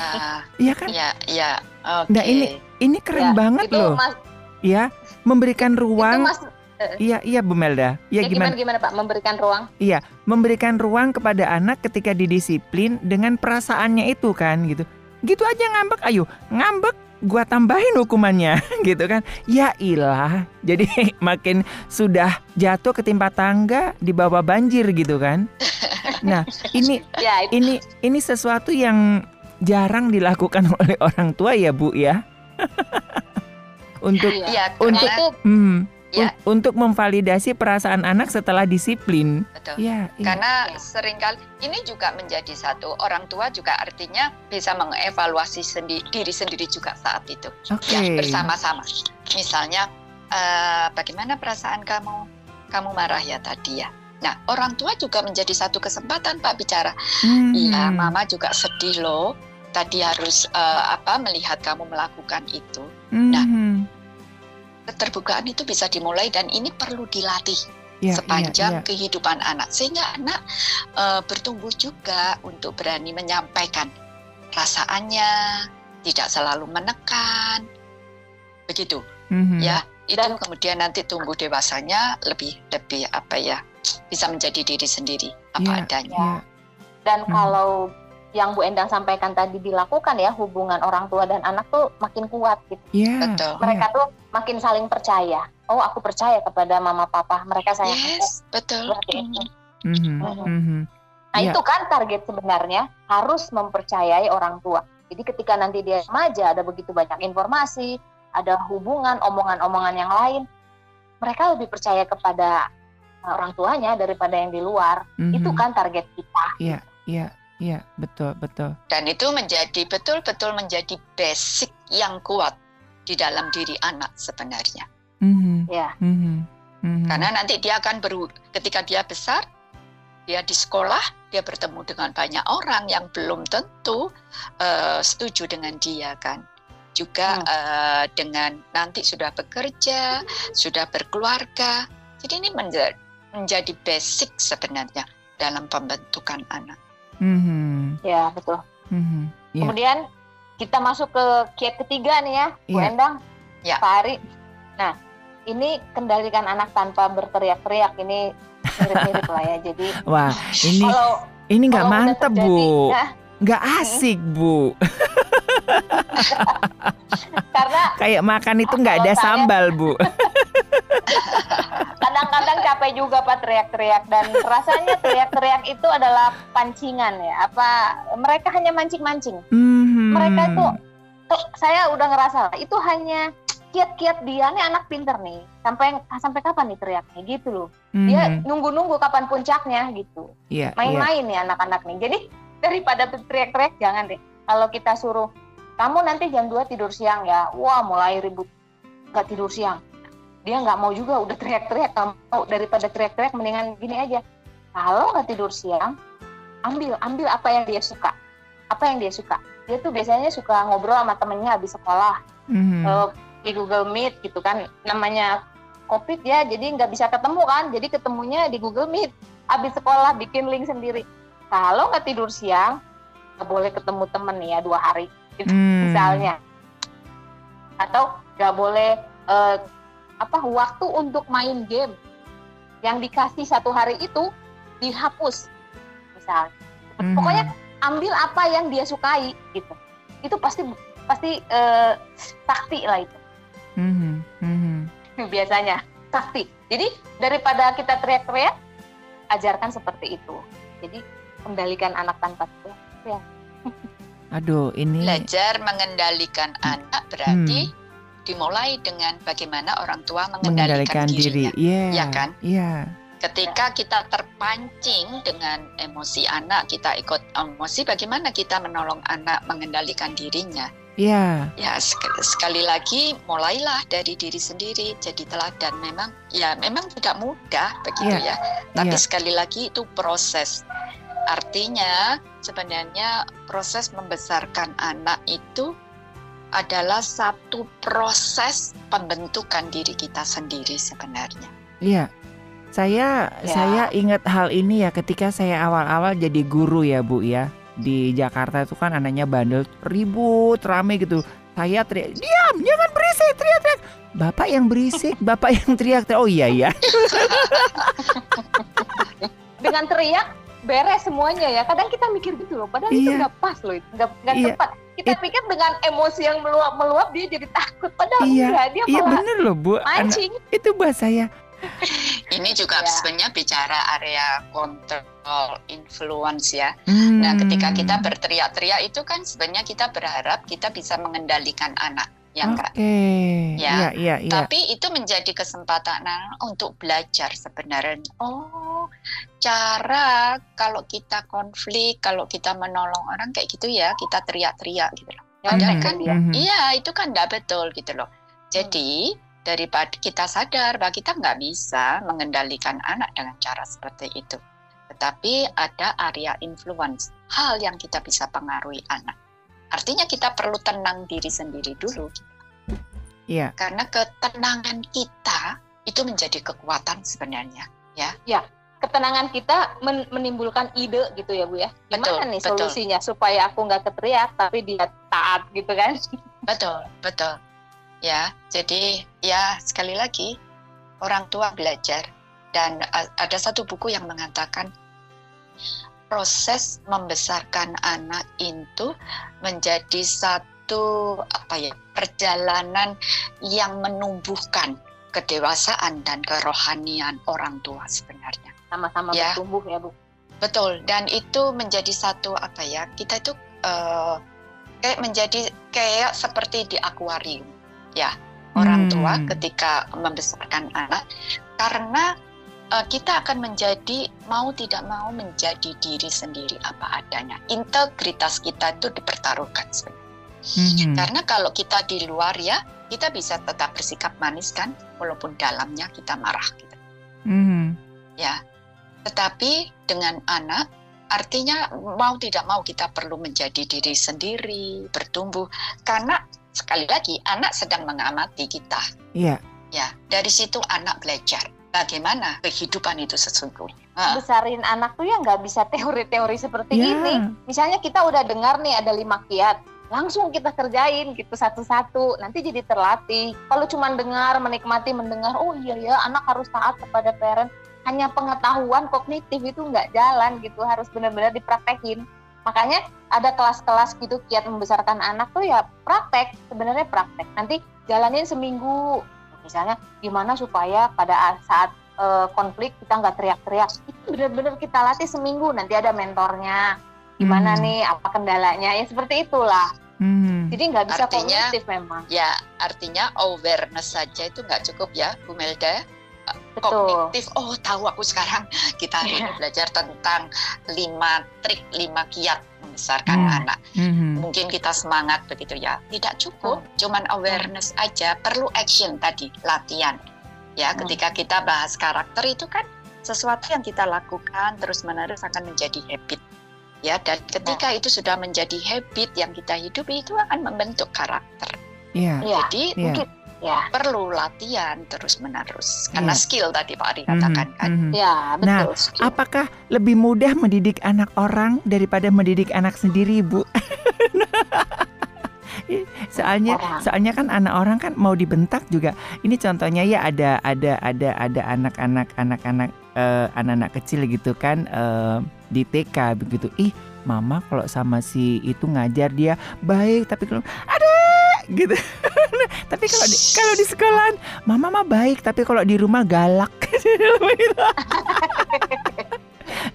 Iya kan? Iya, iya. Okay. Nah, ini ini keren ya, banget loh. Mas, ya, memberikan ruang mas, Iya, iya Bu Melda. Iya ya, gimana? gimana Pak memberikan ruang? Iya, memberikan ruang kepada anak ketika didisiplin dengan perasaannya itu kan gitu. Gitu aja ngambek, ayo ngambek gua tambahin hukumannya (laughs) gitu kan. Ya ilah. Jadi (laughs) makin sudah jatuh ketimpa tangga di bawah banjir gitu kan. (laughs) Nah, ini ya, itu. ini ini sesuatu yang jarang dilakukan oleh orang tua ya, Bu ya. untuk ya, untuk itu, hmm, ya. untuk memvalidasi perasaan anak setelah disiplin. Betul. Ya, ya. Karena sering kali ini juga menjadi satu orang tua juga artinya bisa mengevaluasi sendi diri sendiri juga saat itu. Okay. Ya, bersama-sama. Misalnya uh, bagaimana perasaan kamu? Kamu marah ya tadi ya. Nah, orang tua juga menjadi satu kesempatan Pak bicara. Hmm. Iya, mama juga sedih loh. Tadi harus uh, apa melihat kamu melakukan itu. Hmm. Nah, keterbukaan itu bisa dimulai dan ini perlu dilatih yeah, sepanjang yeah, yeah. kehidupan anak sehingga anak uh, bertumbuh juga untuk berani menyampaikan perasaannya tidak selalu menekan begitu mm-hmm. ya itu dan, kemudian nanti tumbuh dewasanya lebih lebih apa ya bisa menjadi diri sendiri apa yeah, adanya yeah. dan mm-hmm. kalau yang Bu Endang sampaikan tadi dilakukan ya hubungan orang tua dan anak tuh makin kuat gitu. Yeah, Betul. Mereka yeah. tuh makin saling percaya. Oh, aku percaya kepada mama papa. Mereka sayang yes, aku. betul. Mm -hmm. Mm -hmm. Nah ya. itu kan target sebenarnya harus mempercayai orang tua. Jadi ketika nanti dia remaja ada begitu banyak informasi, ada hubungan, omongan-omongan yang lain, mereka lebih percaya kepada uh, orang tuanya daripada yang di luar. Mm-hmm. Itu kan target kita. Iya, iya, iya, betul, betul. Dan itu menjadi betul-betul menjadi basic yang kuat di dalam diri anak sebenarnya. Mm-hmm. Ya. Mm-hmm. Mm-hmm. Karena nanti dia akan beru ketika dia besar, dia di sekolah, dia bertemu dengan banyak orang yang belum tentu uh, setuju dengan dia kan juga hmm. uh, dengan nanti sudah bekerja, sudah berkeluarga. Jadi ini menjadi, menjadi basic sebenarnya dalam pembentukan anak. Mm-hmm. Ya betul. Mm-hmm. Yeah. Kemudian kita masuk ke kiat ketiga nih ya, Bu yeah. Endang, yeah. Pak Ari. Nah, ini kendalikan anak tanpa berteriak-teriak ini mirip-mirip lah ya. Jadi (laughs) wah ini kalau, ini nggak mantep bu, ya, nggak asik bu. (laughs) Karena kayak makan itu nggak ada saya, sambal, Bu. (laughs) Kadang-kadang capek juga Pak teriak-teriak dan rasanya teriak-teriak itu adalah pancingan ya. Apa mereka hanya mancing-mancing. Mm-hmm. Mereka itu saya udah ngerasa itu hanya kiat-kiat dia nih anak pinter nih sampai sampai kapan nih teriaknya gitu loh mm-hmm. dia nunggu-nunggu kapan puncaknya gitu yeah, main-main yeah. nih anak-anak nih jadi daripada teriak-teriak jangan deh kalau kita suruh kamu nanti jam 2 tidur siang ya. Wah mulai ribut nggak tidur siang. Dia nggak mau juga udah teriak-teriak. Kamu daripada teriak-teriak mendingan gini aja. Kalau nggak tidur siang ambil ambil apa yang dia suka. Apa yang dia suka. Dia tuh biasanya suka ngobrol sama temennya habis sekolah. Mm-hmm. uh, di Google Meet gitu kan. Namanya covid ya jadi nggak bisa ketemu kan. Jadi ketemunya di Google Meet. Habis sekolah bikin link sendiri. Kalau nggak tidur siang nggak boleh ketemu temen ya dua hari hmm. misalnya atau nggak boleh uh, apa waktu untuk main game yang dikasih satu hari itu dihapus misalnya hmm. pokoknya ambil apa yang dia sukai gitu itu pasti pasti uh, sakti lah itu hmm. Hmm. biasanya sakti jadi daripada kita teriak-teriak ajarkan seperti itu jadi kendalikan anak tanpa teriak Aduh, ini belajar mengendalikan anak berarti hmm. dimulai dengan bagaimana orang tua mengendalikan, mengendalikan diri. Yeah. Ya kan? Iya. Yeah. Ketika kita terpancing dengan emosi anak, kita ikut emosi, bagaimana kita menolong anak mengendalikan dirinya? Iya. Yeah. Ya sekali lagi mulailah dari diri sendiri jadi teladan. Memang ya memang tidak mudah begitu yeah. ya. Tapi yeah. sekali lagi itu proses Artinya sebenarnya proses membesarkan anak itu adalah satu proses pembentukan diri kita sendiri sebenarnya. Iya. Saya ya. saya ingat hal ini ya ketika saya awal-awal jadi guru ya, Bu ya. Di Jakarta itu kan anaknya bandel, ribut, rame gitu. Saya teriak, "Diam, jangan berisik, teriak-teriak." Bapak yang berisik, Bapak yang teriak-teriak. Oh iya ya. (laughs) Dengan teriak beres semuanya ya. Kadang kita mikir gitu loh, padahal iya. itu nggak pas loh, nggak nggak iya. tepat. Kita It, pikir dengan emosi yang meluap meluap dia jadi takut, padahal iya, enggak, dia iya bener loh bu. Mancing. Anak, itu bahasa saya. Ini juga ya. sebenarnya bicara area kontrol influence ya. Hmm. Nah, ketika kita berteriak-teriak itu kan sebenarnya kita berharap kita bisa mengendalikan anak ya enggak? Okay. Ya. Ya, ya, ya. Tapi itu menjadi kesempatan untuk belajar sebenarnya. Oh, cara kalau kita konflik, kalau kita menolong orang kayak gitu ya, kita teriak-teriak gitu loh. Padahal kan ya, iya itu kan tidak betul gitu loh. Jadi daripada kita sadar bahwa kita nggak bisa mengendalikan anak dengan cara seperti itu. Tetapi ada area influence, hal yang kita bisa pengaruhi anak. Artinya kita perlu tenang diri sendiri dulu. Iya. Karena ketenangan kita itu menjadi kekuatan sebenarnya, ya. Ya. Ketenangan kita men menimbulkan ide gitu ya Bu ya. Gimana betul, nih betul. solusinya supaya aku nggak keteriak tapi dia taat gitu kan? (laughs) Betul, betul. Ya, jadi ya sekali lagi orang tua belajar dan ada satu buku yang mengatakan proses membesarkan anak itu menjadi satu apa ya perjalanan yang menumbuhkan kedewasaan dan kerohanian orang tua sebenarnya. Sama-sama ya. bertumbuh ya Bu. betul dan itu menjadi satu apa ya kita itu uh, kayak menjadi kayak seperti di akuarium ya orang hmm. tua ketika membesarkan anak karena uh, kita akan menjadi mau tidak mau menjadi diri sendiri apa adanya integritas kita itu dipertaruhkan sebenarnya hmm. karena kalau kita di luar ya kita bisa tetap bersikap manis kan walaupun dalamnya kita marah gitu hmm. ya tetapi dengan anak, artinya mau tidak mau kita perlu menjadi diri sendiri, bertumbuh. Karena sekali lagi anak sedang mengamati kita. Iya. Ya, dari situ anak belajar bagaimana kehidupan itu sesungguhnya. Besarin anak tuh ya nggak bisa teori-teori seperti yeah. ini. Misalnya kita udah dengar nih ada lima kiat, langsung kita kerjain gitu satu-satu. Nanti jadi terlatih. Kalau cuma dengar, menikmati, mendengar, oh iya ya anak harus taat kepada parent hanya pengetahuan kognitif itu nggak jalan gitu harus benar-benar dipraktekin makanya ada kelas-kelas gitu kiat membesarkan anak tuh ya praktek sebenarnya praktek nanti jalanin seminggu misalnya gimana supaya pada saat uh, konflik kita nggak teriak-teriak itu benar-benar kita latih seminggu nanti ada mentornya gimana hmm. nih apa kendalanya ya seperti itulah Hmm. Jadi nggak bisa artinya, kognitif memang. Ya, artinya awareness saja itu nggak cukup ya, Bu Melda kognitif. Oh tahu aku sekarang. Kita hari ini iya. belajar tentang lima trik lima kiat membesarkan yeah. anak. Mm-hmm. mungkin kita semangat begitu ya. Tidak cukup cuman awareness aja. Perlu action tadi latihan. Ya ketika kita bahas karakter itu kan sesuatu yang kita lakukan terus menerus akan menjadi habit. Ya dan ketika itu sudah menjadi habit yang kita hidupi itu akan membentuk karakter. Yeah. jadi yeah. mungkin ya. perlu latihan terus menerus karena ya. skill tadi Pak Ari katakan mm -hmm. kan. Mm-hmm. Ya betul. Nah, skill. apakah lebih mudah mendidik anak orang daripada mendidik anak sendiri, Bu? (laughs) soalnya orang. soalnya kan anak orang kan mau dibentak juga ini contohnya ya ada ada ada ada anak-anak anak-anak uh, anak-anak kecil gitu kan uh, di TK begitu ih mama kalau sama si itu ngajar dia baik tapi kalau gitu. (laughs) tapi kalau di, kalau di sekolah mama mah baik, tapi kalau di rumah galak. (laughs)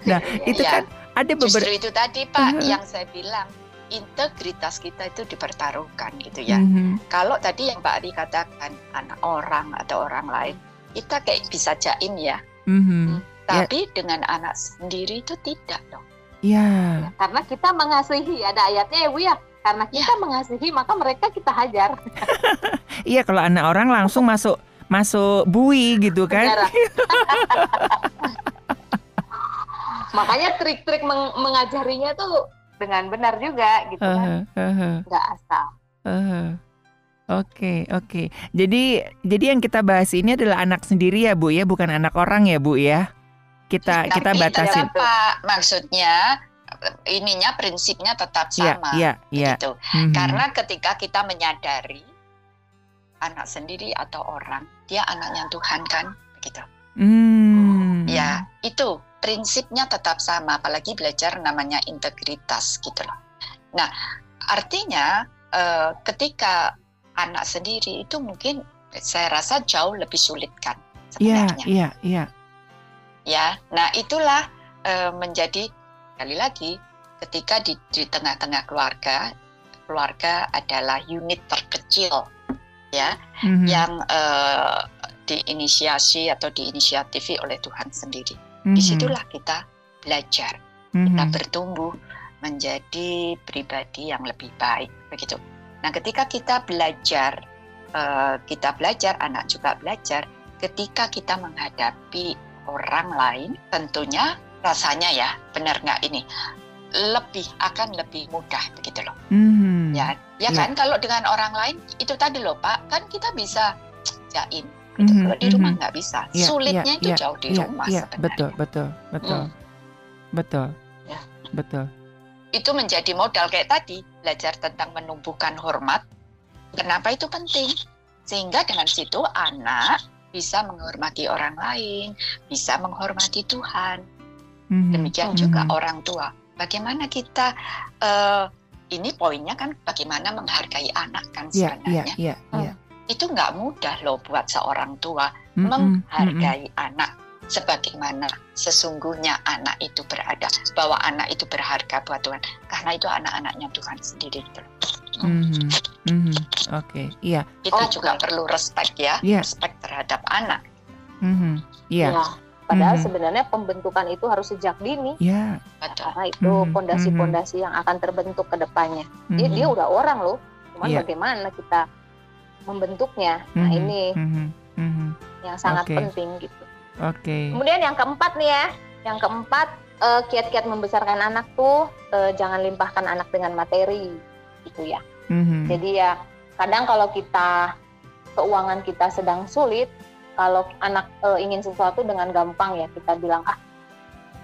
nah, itu ya, kan ada beberapa Justru itu tadi Pak uh -huh. yang saya bilang integritas kita itu dipertaruhkan gitu ya. Uh -huh. Kalau tadi yang Pak Ari katakan anak orang atau orang lain, kita kayak bisa jaim ya. -huh. hmm, tapi yeah. dengan anak sendiri itu tidak dong. Ya. Karena kita mengasihi ada ayatnya ya Bu ya karena ya. kita ya. mengasihi maka mereka kita hajar. (laughs) iya kalau anak orang langsung masuk masuk bui gitu kan. (laughs) Makanya trik-trik meng mengajarinya tuh dengan benar juga gitu kan. Uh, uh, uh. Nggak asal. Uh, Oke, okay, oke. Okay. Jadi jadi yang kita bahas ini adalah anak sendiri ya, Bu ya, bukan anak orang ya, Bu ya. Kita Tapi kita batasin. Apa maksudnya ininya prinsipnya tetap iya, sama yeah, yeah, gitu. Mm-hmm. Karena ketika kita menyadari anak sendiri atau orang, dia anaknya Tuhan kan, begitu. Mm. Ya, itu prinsipnya tetap sama apalagi belajar namanya integritas gitu loh. Nah, artinya uh, ketika anak sendiri itu mungkin saya rasa jauh lebih sulit kan iya, sebenarnya. Iya, iya, iya. Ya, nah itulah uh, menjadi Sekali lagi, ketika di, di tengah-tengah keluarga, keluarga adalah unit terkecil ya mm-hmm. yang uh, diinisiasi atau diinisiatifi oleh Tuhan sendiri. Mm-hmm. Di situlah kita belajar, mm-hmm. kita bertumbuh menjadi pribadi yang lebih baik begitu. Nah, ketika kita belajar, uh, kita belajar, anak juga belajar. Ketika kita menghadapi orang lain, tentunya rasanya ya benar nggak ini lebih akan lebih mudah begitu loh mm-hmm. ya ya kan yeah. kalau dengan orang lain itu tadi loh pak kan kita bisa jain gitu. mm-hmm. kalau di rumah mm-hmm. nggak bisa yeah, sulitnya yeah, itu yeah, jauh di yeah, rumah yeah, sebenarnya betul betul betul mm. betul ya. betul itu menjadi modal kayak tadi belajar tentang menumbuhkan hormat kenapa itu penting sehingga dengan situ anak bisa menghormati orang lain bisa menghormati Tuhan hmm Demikian mm-hmm. juga orang tua. Bagaimana kita uh, ini poinnya kan bagaimana menghargai anak kan iya, sebenarnya. Yeah, yeah, yeah, hmm. Itu nggak mudah loh buat seorang tua mm-hmm. menghargai mm-hmm. anak. sebagaimana sesungguhnya anak itu berada bahwa anak itu berharga buat Tuhan karena itu anak-anaknya Tuhan sendiri Mm-hmm. Mm-hmm. Oke, okay. iya. Kita okay. juga perlu respect ya, yeah. respect terhadap anak. Mm-hmm. Iya. Yeah. Padahal mm-hmm. sebenarnya pembentukan itu harus sejak dini. Ya. Yeah. Karena itu pondasi-pondasi mm-hmm. yang akan terbentuk ke depannya. Mm-hmm. Dia, dia udah orang loh. Cuman yeah. bagaimana kita membentuknya. Mm-hmm. Nah, ini mm-hmm. yang sangat okay. penting gitu. Oke. Okay. Kemudian yang keempat nih ya, yang keempat uh, kiat-kiat membesarkan anak tuh uh, jangan limpahkan anak dengan materi, gitu ya. Mm-hmm. Jadi ya kadang kalau kita keuangan kita sedang sulit, kalau anak uh, ingin sesuatu dengan gampang ya kita bilang ah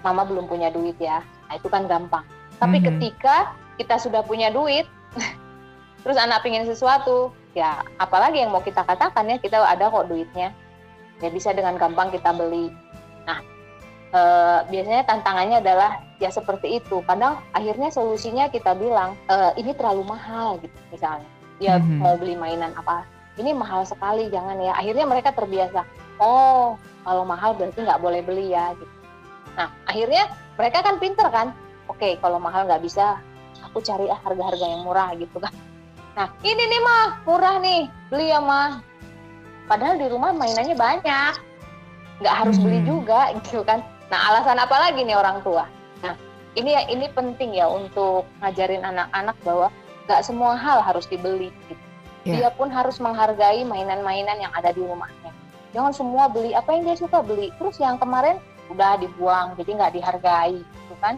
mama belum punya duit ya, nah, itu kan gampang. Tapi mm-hmm. ketika kita sudah punya duit, (laughs) terus anak ingin sesuatu, ya apalagi yang mau kita katakan ya kita ada kok duitnya ya bisa dengan gampang kita beli. Nah, e, biasanya tantangannya adalah ya seperti itu. Kadang akhirnya solusinya kita bilang e, ini terlalu mahal gitu misalnya. Dia mm-hmm. mau beli mainan apa? Ini mahal sekali, jangan ya. Akhirnya mereka terbiasa. Oh, kalau mahal berarti nggak boleh beli ya. Gitu. Nah, akhirnya mereka kan pinter kan. Oke, kalau mahal nggak bisa, aku cari ah harga-harga yang murah gitu kan. Nah, ini nih mah murah nih, beli ya mah padahal di rumah mainannya banyak nggak harus hmm. beli juga (laughs) gitu kan nah alasan apa lagi nih orang tua nah ini ya ini penting ya untuk ngajarin anak-anak bahwa nggak semua hal harus dibeli gitu. Yeah. dia pun harus menghargai mainan-mainan yang ada di rumahnya. Jangan semua beli apa yang dia suka beli. Terus yang kemarin udah dibuang jadi nggak dihargai gitu kan?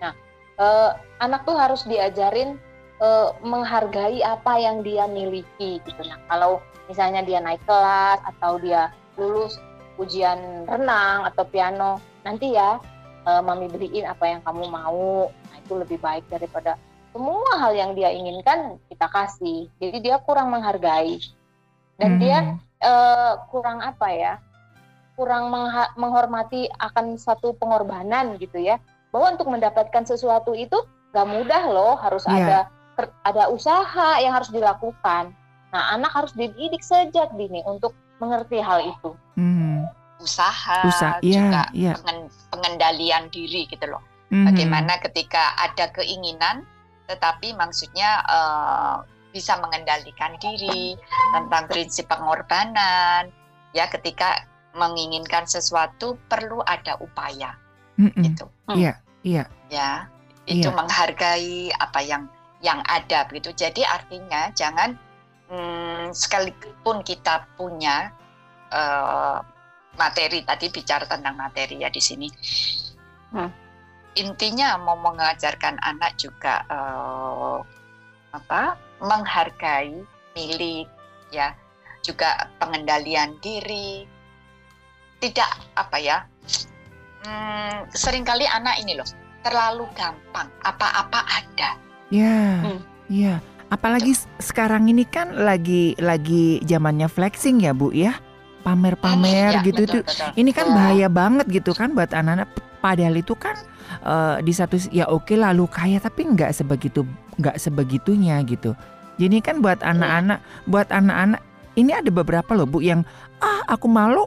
Nah eh, anak tuh harus diajarin eh, menghargai apa yang dia miliki gitu. Nah kalau misalnya dia naik kelas atau dia lulus ujian renang atau piano nanti ya uh, mami beliin apa yang kamu mau. Nah itu lebih baik daripada semua hal yang dia inginkan kita kasih jadi dia kurang menghargai dan hmm. dia uh, kurang apa ya kurang menghormati akan satu pengorbanan gitu ya bahwa untuk mendapatkan sesuatu itu gak mudah loh harus yeah. ada ada usaha yang harus dilakukan Nah, anak harus dididik sejak dini untuk mengerti hal itu. Hmm. Usaha, Usaha juga ya, ya. pengendalian diri gitu loh. Hmm. Bagaimana ketika ada keinginan, tetapi maksudnya uh, bisa mengendalikan diri tentang prinsip pengorbanan. Ya, ketika menginginkan sesuatu perlu ada upaya. Mm -mm. Gitu. Iya, iya. Ya, itu ya. menghargai apa yang yang ada begitu. Jadi artinya jangan hmm, sekalipun kita punya uh, materi tadi bicara tentang materi ya di sini hmm. Intinya mau mengajarkan anak juga uh, apa menghargai milik ya. Juga pengendalian diri. Tidak apa ya hmm, sering kali anak ini loh terlalu gampang apa-apa ada. Ya yeah, hmm. ya. Yeah Apalagi sekarang ini kan lagi lagi zamannya flexing ya Bu ya. Pamer-pamer hmm, gitu ya, betul, betul. Ini kan bahaya banget gitu kan buat anak-anak padahal itu kan uh, di satu ya oke lalu kaya tapi nggak sebegitu nggak sebegitunya gitu. Jadi kan buat iya. anak-anak buat anak-anak ini ada beberapa loh Bu yang ah aku malu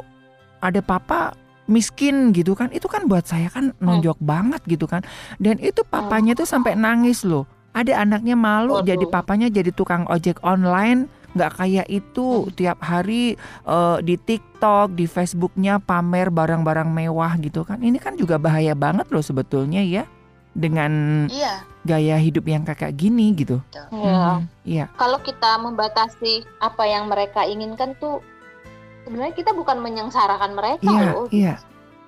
ada papa miskin gitu kan itu kan buat saya kan nonjok hmm. banget gitu kan dan itu papanya tuh sampai nangis loh ada anaknya malu Waduh. jadi papanya jadi tukang ojek online nggak kayak itu tiap hari uh, di TikTok, di Facebooknya pamer barang-barang mewah gitu kan. Ini kan juga bahaya banget loh sebetulnya ya dengan iya. gaya hidup yang kakak gini gitu. Iya. Hmm, iya. Kalau kita membatasi apa yang mereka inginkan tuh sebenarnya kita bukan menyengsarakan mereka iya, loh. Iya.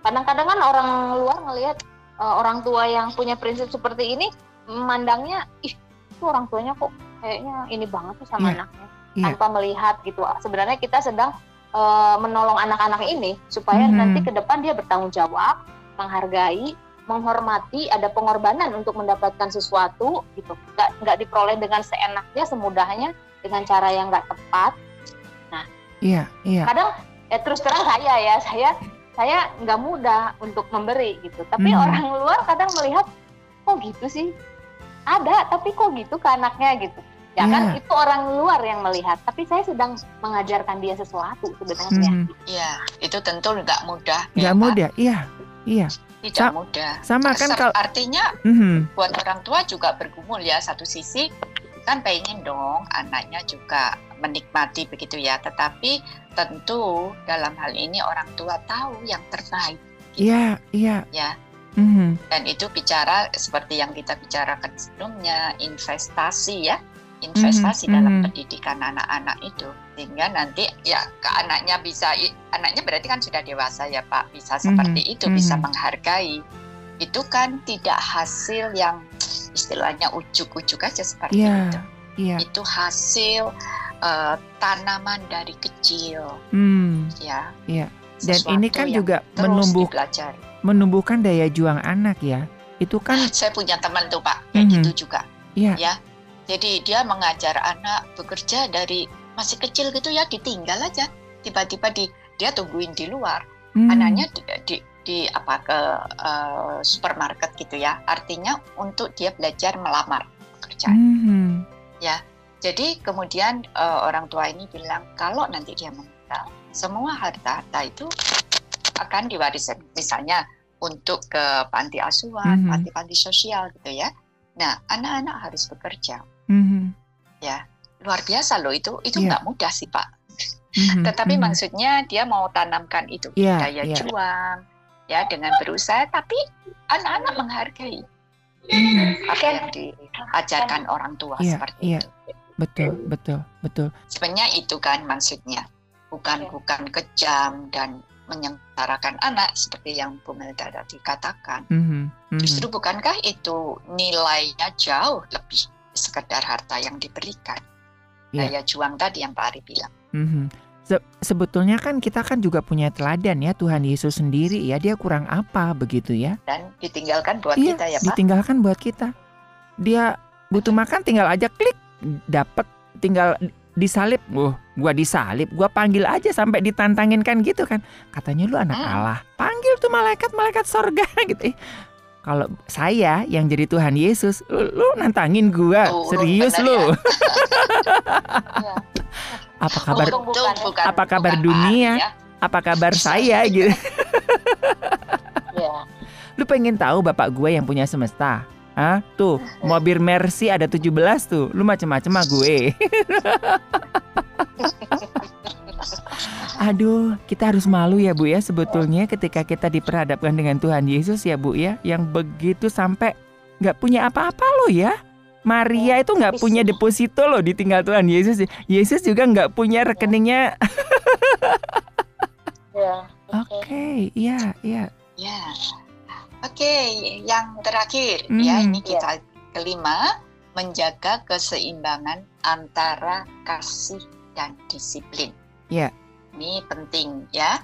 Kadang-kadang kan orang luar ngelihat uh, orang tua yang punya prinsip seperti ini memandangnya ih itu orang tuanya kok kayaknya ini banget sih sama yeah. anaknya yeah. tanpa melihat gitu. Sebenarnya kita sedang uh, menolong anak-anak ini supaya mm -hmm. nanti ke depan dia bertanggung jawab menghargai menghormati ada pengorbanan untuk mendapatkan sesuatu gitu. Nggak nggak diperoleh dengan seenaknya semudahnya dengan cara yang nggak tepat. Nah iya yeah, iya. yeah. kadang ya terus terang saya ya saya saya nggak mudah untuk memberi gitu. Tapi mm orang luar kadang melihat kok gitu sih? Ada tapi kok gitu ke anaknya? gitu Ya yeah. kan iya. itu orang luar yang melihat, tapi saya sedang mengajarkan dia sesuatu sebenarnya. Iya, hmm. itu tentu nggak mudah. Nggak ya, mudah, iya, iya. Tidak Sa mudah. Sama kan kalau artinya mm-hmm. buat orang tua juga bergumul ya satu sisi kan pengen dong anaknya juga menikmati begitu ya, tetapi tentu dalam hal ini orang tua tahu yang terbaik. Iya, iya. Ya, Mm-hmm. Dan itu bicara seperti yang kita bicarakan sebelumnya, investasi ya, investasi mm-hmm. dalam mm-hmm. pendidikan anak-anak itu, sehingga nanti ya ke anaknya bisa, anaknya berarti kan sudah dewasa ya Pak, bisa seperti mm-hmm. itu, mm-hmm. bisa menghargai. Itu kan tidak hasil yang istilahnya ujuk-ujuk aja seperti yeah. itu. Yeah. Itu hasil uh, tanaman dari kecil, mm. ya. Yeah. Dan ini kan juga menumbuh dipelajari menumbuhkan daya juang anak ya. Itu kan saya punya teman tuh Pak, kayak mm -hmm. gitu juga. Iya. Ya. Jadi dia mengajar anak bekerja dari masih kecil gitu ya ditinggal aja. Tiba-tiba di dia tungguin di luar. Mm. Anaknya di, di di apa ke uh, supermarket gitu ya. Artinya untuk dia belajar melamar pekerjaan. Mm -hmm. Ya. Jadi kemudian uh, orang tua ini bilang kalau nanti dia meninggal, semua harta-harta itu akan diwariskan. Misalnya untuk ke panti asuhan, mm-hmm. panti-panti sosial gitu ya. Nah, anak-anak harus bekerja. Mm-hmm. Ya, luar biasa loh itu. Itu iya. nggak yeah. mudah sih Pak. Mm-hmm. Tetapi mm-hmm. maksudnya dia mau tanamkan itu yeah, daya yeah. juang, ya dengan berusaha. Tapi anak-anak menghargai mm-hmm. apa yang diajarkan orang tua yeah, seperti yeah. itu. Betul, betul, betul. Sebenarnya itu kan maksudnya, bukan bukan kejam dan menyengsarakan anak seperti yang Bu Melda tadi katakan. Mm -hmm. Mm -hmm. Justru bukankah itu nilainya jauh lebih sekedar harta yang diberikan? Yeah. Daya juang tadi yang Pak Ari bilang. Mm -hmm. Se sebetulnya kan kita kan juga punya teladan ya Tuhan Yesus sendiri ya dia kurang apa begitu ya? Dan ditinggalkan buat iya, kita ya Pak. Ditinggalkan buat kita. Dia butuh makan tinggal aja klik dapat tinggal disalib, uh, gua disalib, gua panggil aja sampai ditantangin kan gitu kan. Katanya lu anak hmm. Allah, panggil tuh malaikat-malaikat sorga (laughs) gitu. Kalau saya yang jadi Tuhan Yesus, lu, lu nantangin gua, oh, serius lu. Ya. (laughs) apa kabar? bukan, bukan, apa kabar bukan dunia? Ya. Apa kabar saya gitu? (laughs) ya. Lu pengen tahu bapak gue yang punya semesta? Hah? Tuh, mobil Mercy ada 17 tuh. Lu macem-macem mah gue. (laughs) Aduh, kita harus malu ya Bu ya sebetulnya ketika kita diperhadapkan dengan Tuhan Yesus ya Bu ya, yang begitu sampai nggak punya apa-apa loh ya. Maria itu nggak punya deposito loh ditinggal Tuhan Yesus. Yesus juga nggak punya rekeningnya. Ya. (laughs) Oke, iya, iya. Ya. Oke, yang terakhir mm, ya ini kita kelima menjaga keseimbangan antara kasih dan disiplin. Ya. Ini penting ya.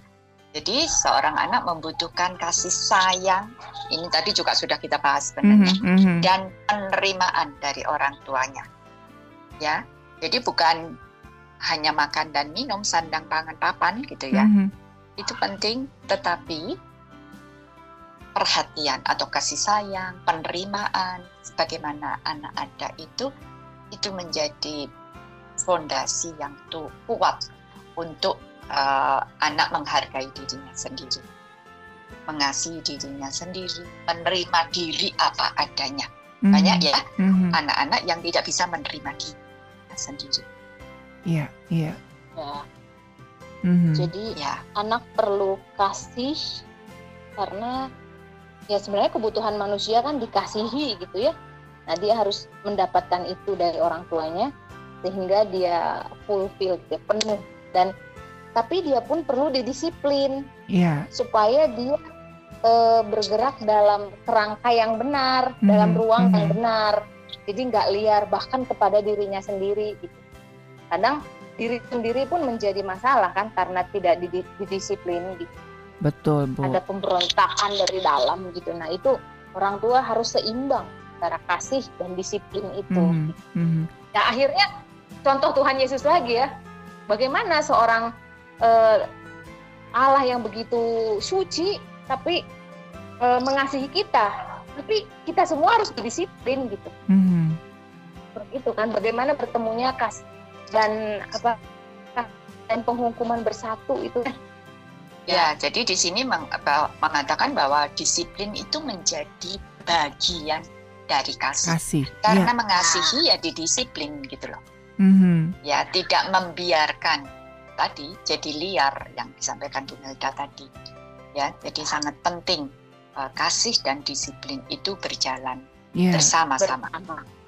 Jadi seorang anak membutuhkan kasih sayang. Ini tadi juga sudah kita bahas sebenarnya. Mm -hmm. Dan penerimaan dari orang tuanya. Ya. Jadi bukan hanya makan dan minum, sandang pangan papan gitu ya. Mm -hmm. Itu penting, tetapi perhatian atau kasih sayang, penerimaan, sebagaimana anak ada itu, itu menjadi fondasi yang tuh kuat untuk uh, anak menghargai dirinya sendiri, mengasihi dirinya sendiri, menerima diri apa adanya. Mm-hmm. Banyak ya mm-hmm. anak-anak yang tidak bisa menerima diri sendiri. Iya, iya. Ya. Mm-hmm. Jadi ya. anak perlu kasih karena ya sebenarnya kebutuhan manusia kan dikasihi gitu ya nah dia harus mendapatkan itu dari orang tuanya sehingga dia fulfill dia penuh dan tapi dia pun perlu didisiplin yeah. supaya dia e, bergerak dalam kerangka yang benar mm dalam ruang mm yang hmm. benar jadi nggak liar bahkan kepada dirinya sendiri gitu kadang diri sendiri pun menjadi masalah kan karena tidak didisiplin gitu Betul, Bu. Ada pemberontakan dari dalam gitu. Nah, itu orang tua harus seimbang antara kasih dan disiplin itu. Mm -hmm. Nah, akhirnya contoh Tuhan Yesus lagi ya. Bagaimana seorang uh, Allah yang begitu suci tapi uh, mengasihi kita, tapi kita semua harus berdisiplin gitu. Mm -hmm. itu kan bagaimana bertemunya kas dan apa dan penghukuman bersatu itu kan Ya, jadi di sini meng, mengatakan bahwa disiplin itu menjadi bagian dari kasih. kasih. Karena ya. mengasihi ya didisiplin gitu loh. Mm-hmm. Ya, tidak membiarkan tadi jadi liar yang disampaikan Bu Melda tadi. Ya, jadi sangat penting uh, kasih dan disiplin itu berjalan yeah. bersama-sama.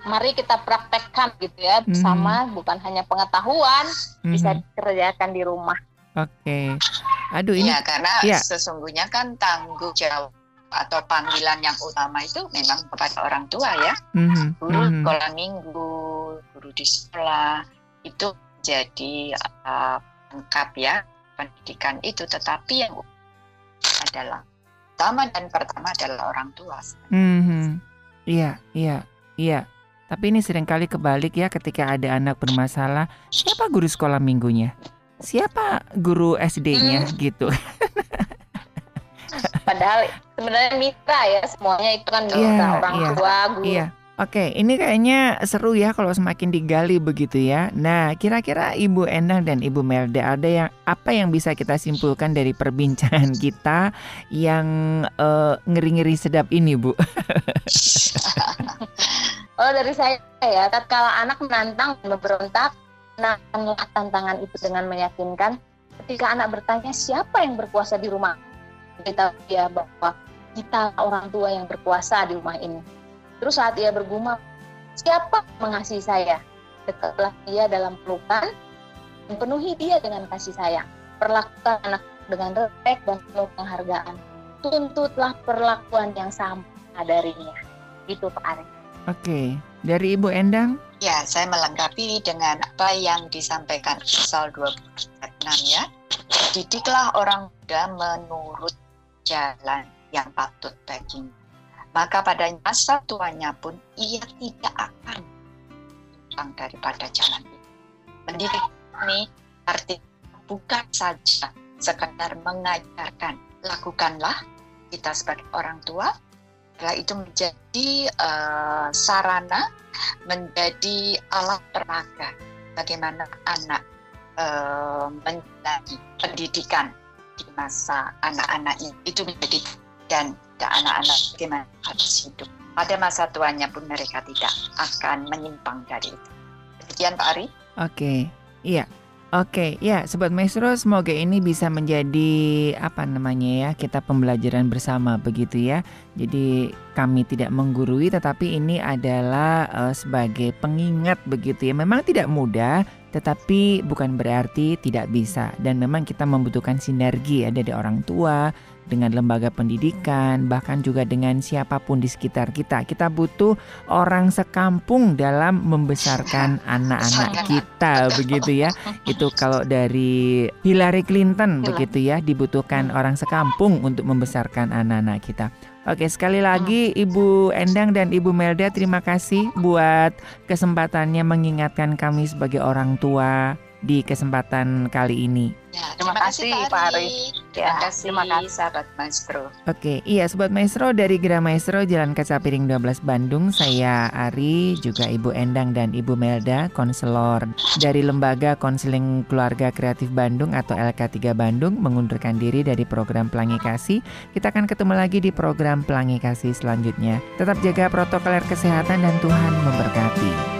Mari kita praktekkan gitu ya bersama, mm-hmm. bukan hanya pengetahuan mm-hmm. bisa dikerjakan di rumah. Oke. Okay. Aduh ini. Ya karena ya. sesungguhnya kan tanggung jawab atau panggilan yang utama itu memang kepada orang tua ya. Mm-hmm. Guru mm-hmm. sekolah minggu, guru di sekolah itu jadi uh, lengkap ya pendidikan itu. Tetapi yang adalah pertama dan pertama adalah orang tua. Mm-hmm. Iya, iya, iya. Tapi ini sering kali kebalik ya ketika ada anak bermasalah, siapa guru sekolah minggunya? siapa guru SD-nya hmm. gitu. Padahal sebenarnya mitra ya semuanya itu kan mitra yeah, orang yeah, tua guru. Iya. Oke, ini kayaknya seru ya kalau semakin digali begitu ya. Nah, kira-kira Ibu Endang dan Ibu Melda ada yang apa yang bisa kita simpulkan dari perbincangan (laughs) kita yang uh, ngeri-ngeri sedap ini, Bu? (laughs) oh, dari saya ya, tatkala anak menantang memberontak, menangkanlah tantangan itu dengan meyakinkan ketika anak bertanya siapa yang berkuasa di rumah kita dia bahwa kita orang tua yang berkuasa di rumah ini terus saat ia bergumam siapa mengasihi saya dekatlah dia dalam pelukan dan penuhi dia dengan kasih sayang perlakukan anak dengan respek dan penuh penghargaan tuntutlah perlakuan yang sama darinya itu Pak Arif Oke, dari Ibu Endang? Ya, saya melengkapi dengan apa yang disampaikan pasal 26 ya. Didiklah orang muda menurut jalan yang patut baginya. Maka pada masa tuanya pun ia tidak akan pulang daripada jalan itu. Mendidik ini arti bukan saja sekedar mengajarkan. Lakukanlah kita sebagai orang tua setelah itu menjadi uh, sarana, menjadi alat peraga bagaimana anak uh, menjadi pendidikan di masa anak-anak itu menjadi dan anak-anak bagaimana harus hidup. Pada masa tuanya pun mereka tidak akan menyimpang dari itu. Demikian Pak Ari. Oke, iya. Oke, ya Sobat Maestro semoga ini bisa menjadi apa namanya ya kita pembelajaran bersama begitu ya. Jadi kami tidak menggurui tetapi ini adalah uh, sebagai pengingat begitu ya. Memang tidak mudah tetapi bukan berarti tidak bisa dan memang kita membutuhkan sinergi ya dari orang tua, dengan lembaga pendidikan, bahkan juga dengan siapa pun di sekitar kita. Kita butuh orang sekampung dalam membesarkan (laughs) anak-anak kita, begitu ya. Itu kalau dari Hillary Clinton, begitu ya, dibutuhkan orang sekampung untuk membesarkan anak-anak kita. Oke, sekali lagi Ibu Endang dan Ibu Melda terima kasih buat kesempatannya mengingatkan kami sebagai orang tua di kesempatan kali ini. Ya, terima, terima kasih Pak Ari. Ya, terima kasih, terima kasih sahabat Maestro. Oke, iya sobat Maestro dari Gira Maestro Jalan Kaca Piring 12 Bandung, saya Ari, juga Ibu Endang dan Ibu Melda, konselor dari Lembaga Konseling Keluarga Kreatif Bandung atau LK3 Bandung mengundurkan diri dari program Pelangi Kasih. Kita akan ketemu lagi di program Pelangi Kasih selanjutnya. Tetap jaga protokol kesehatan dan Tuhan memberkati.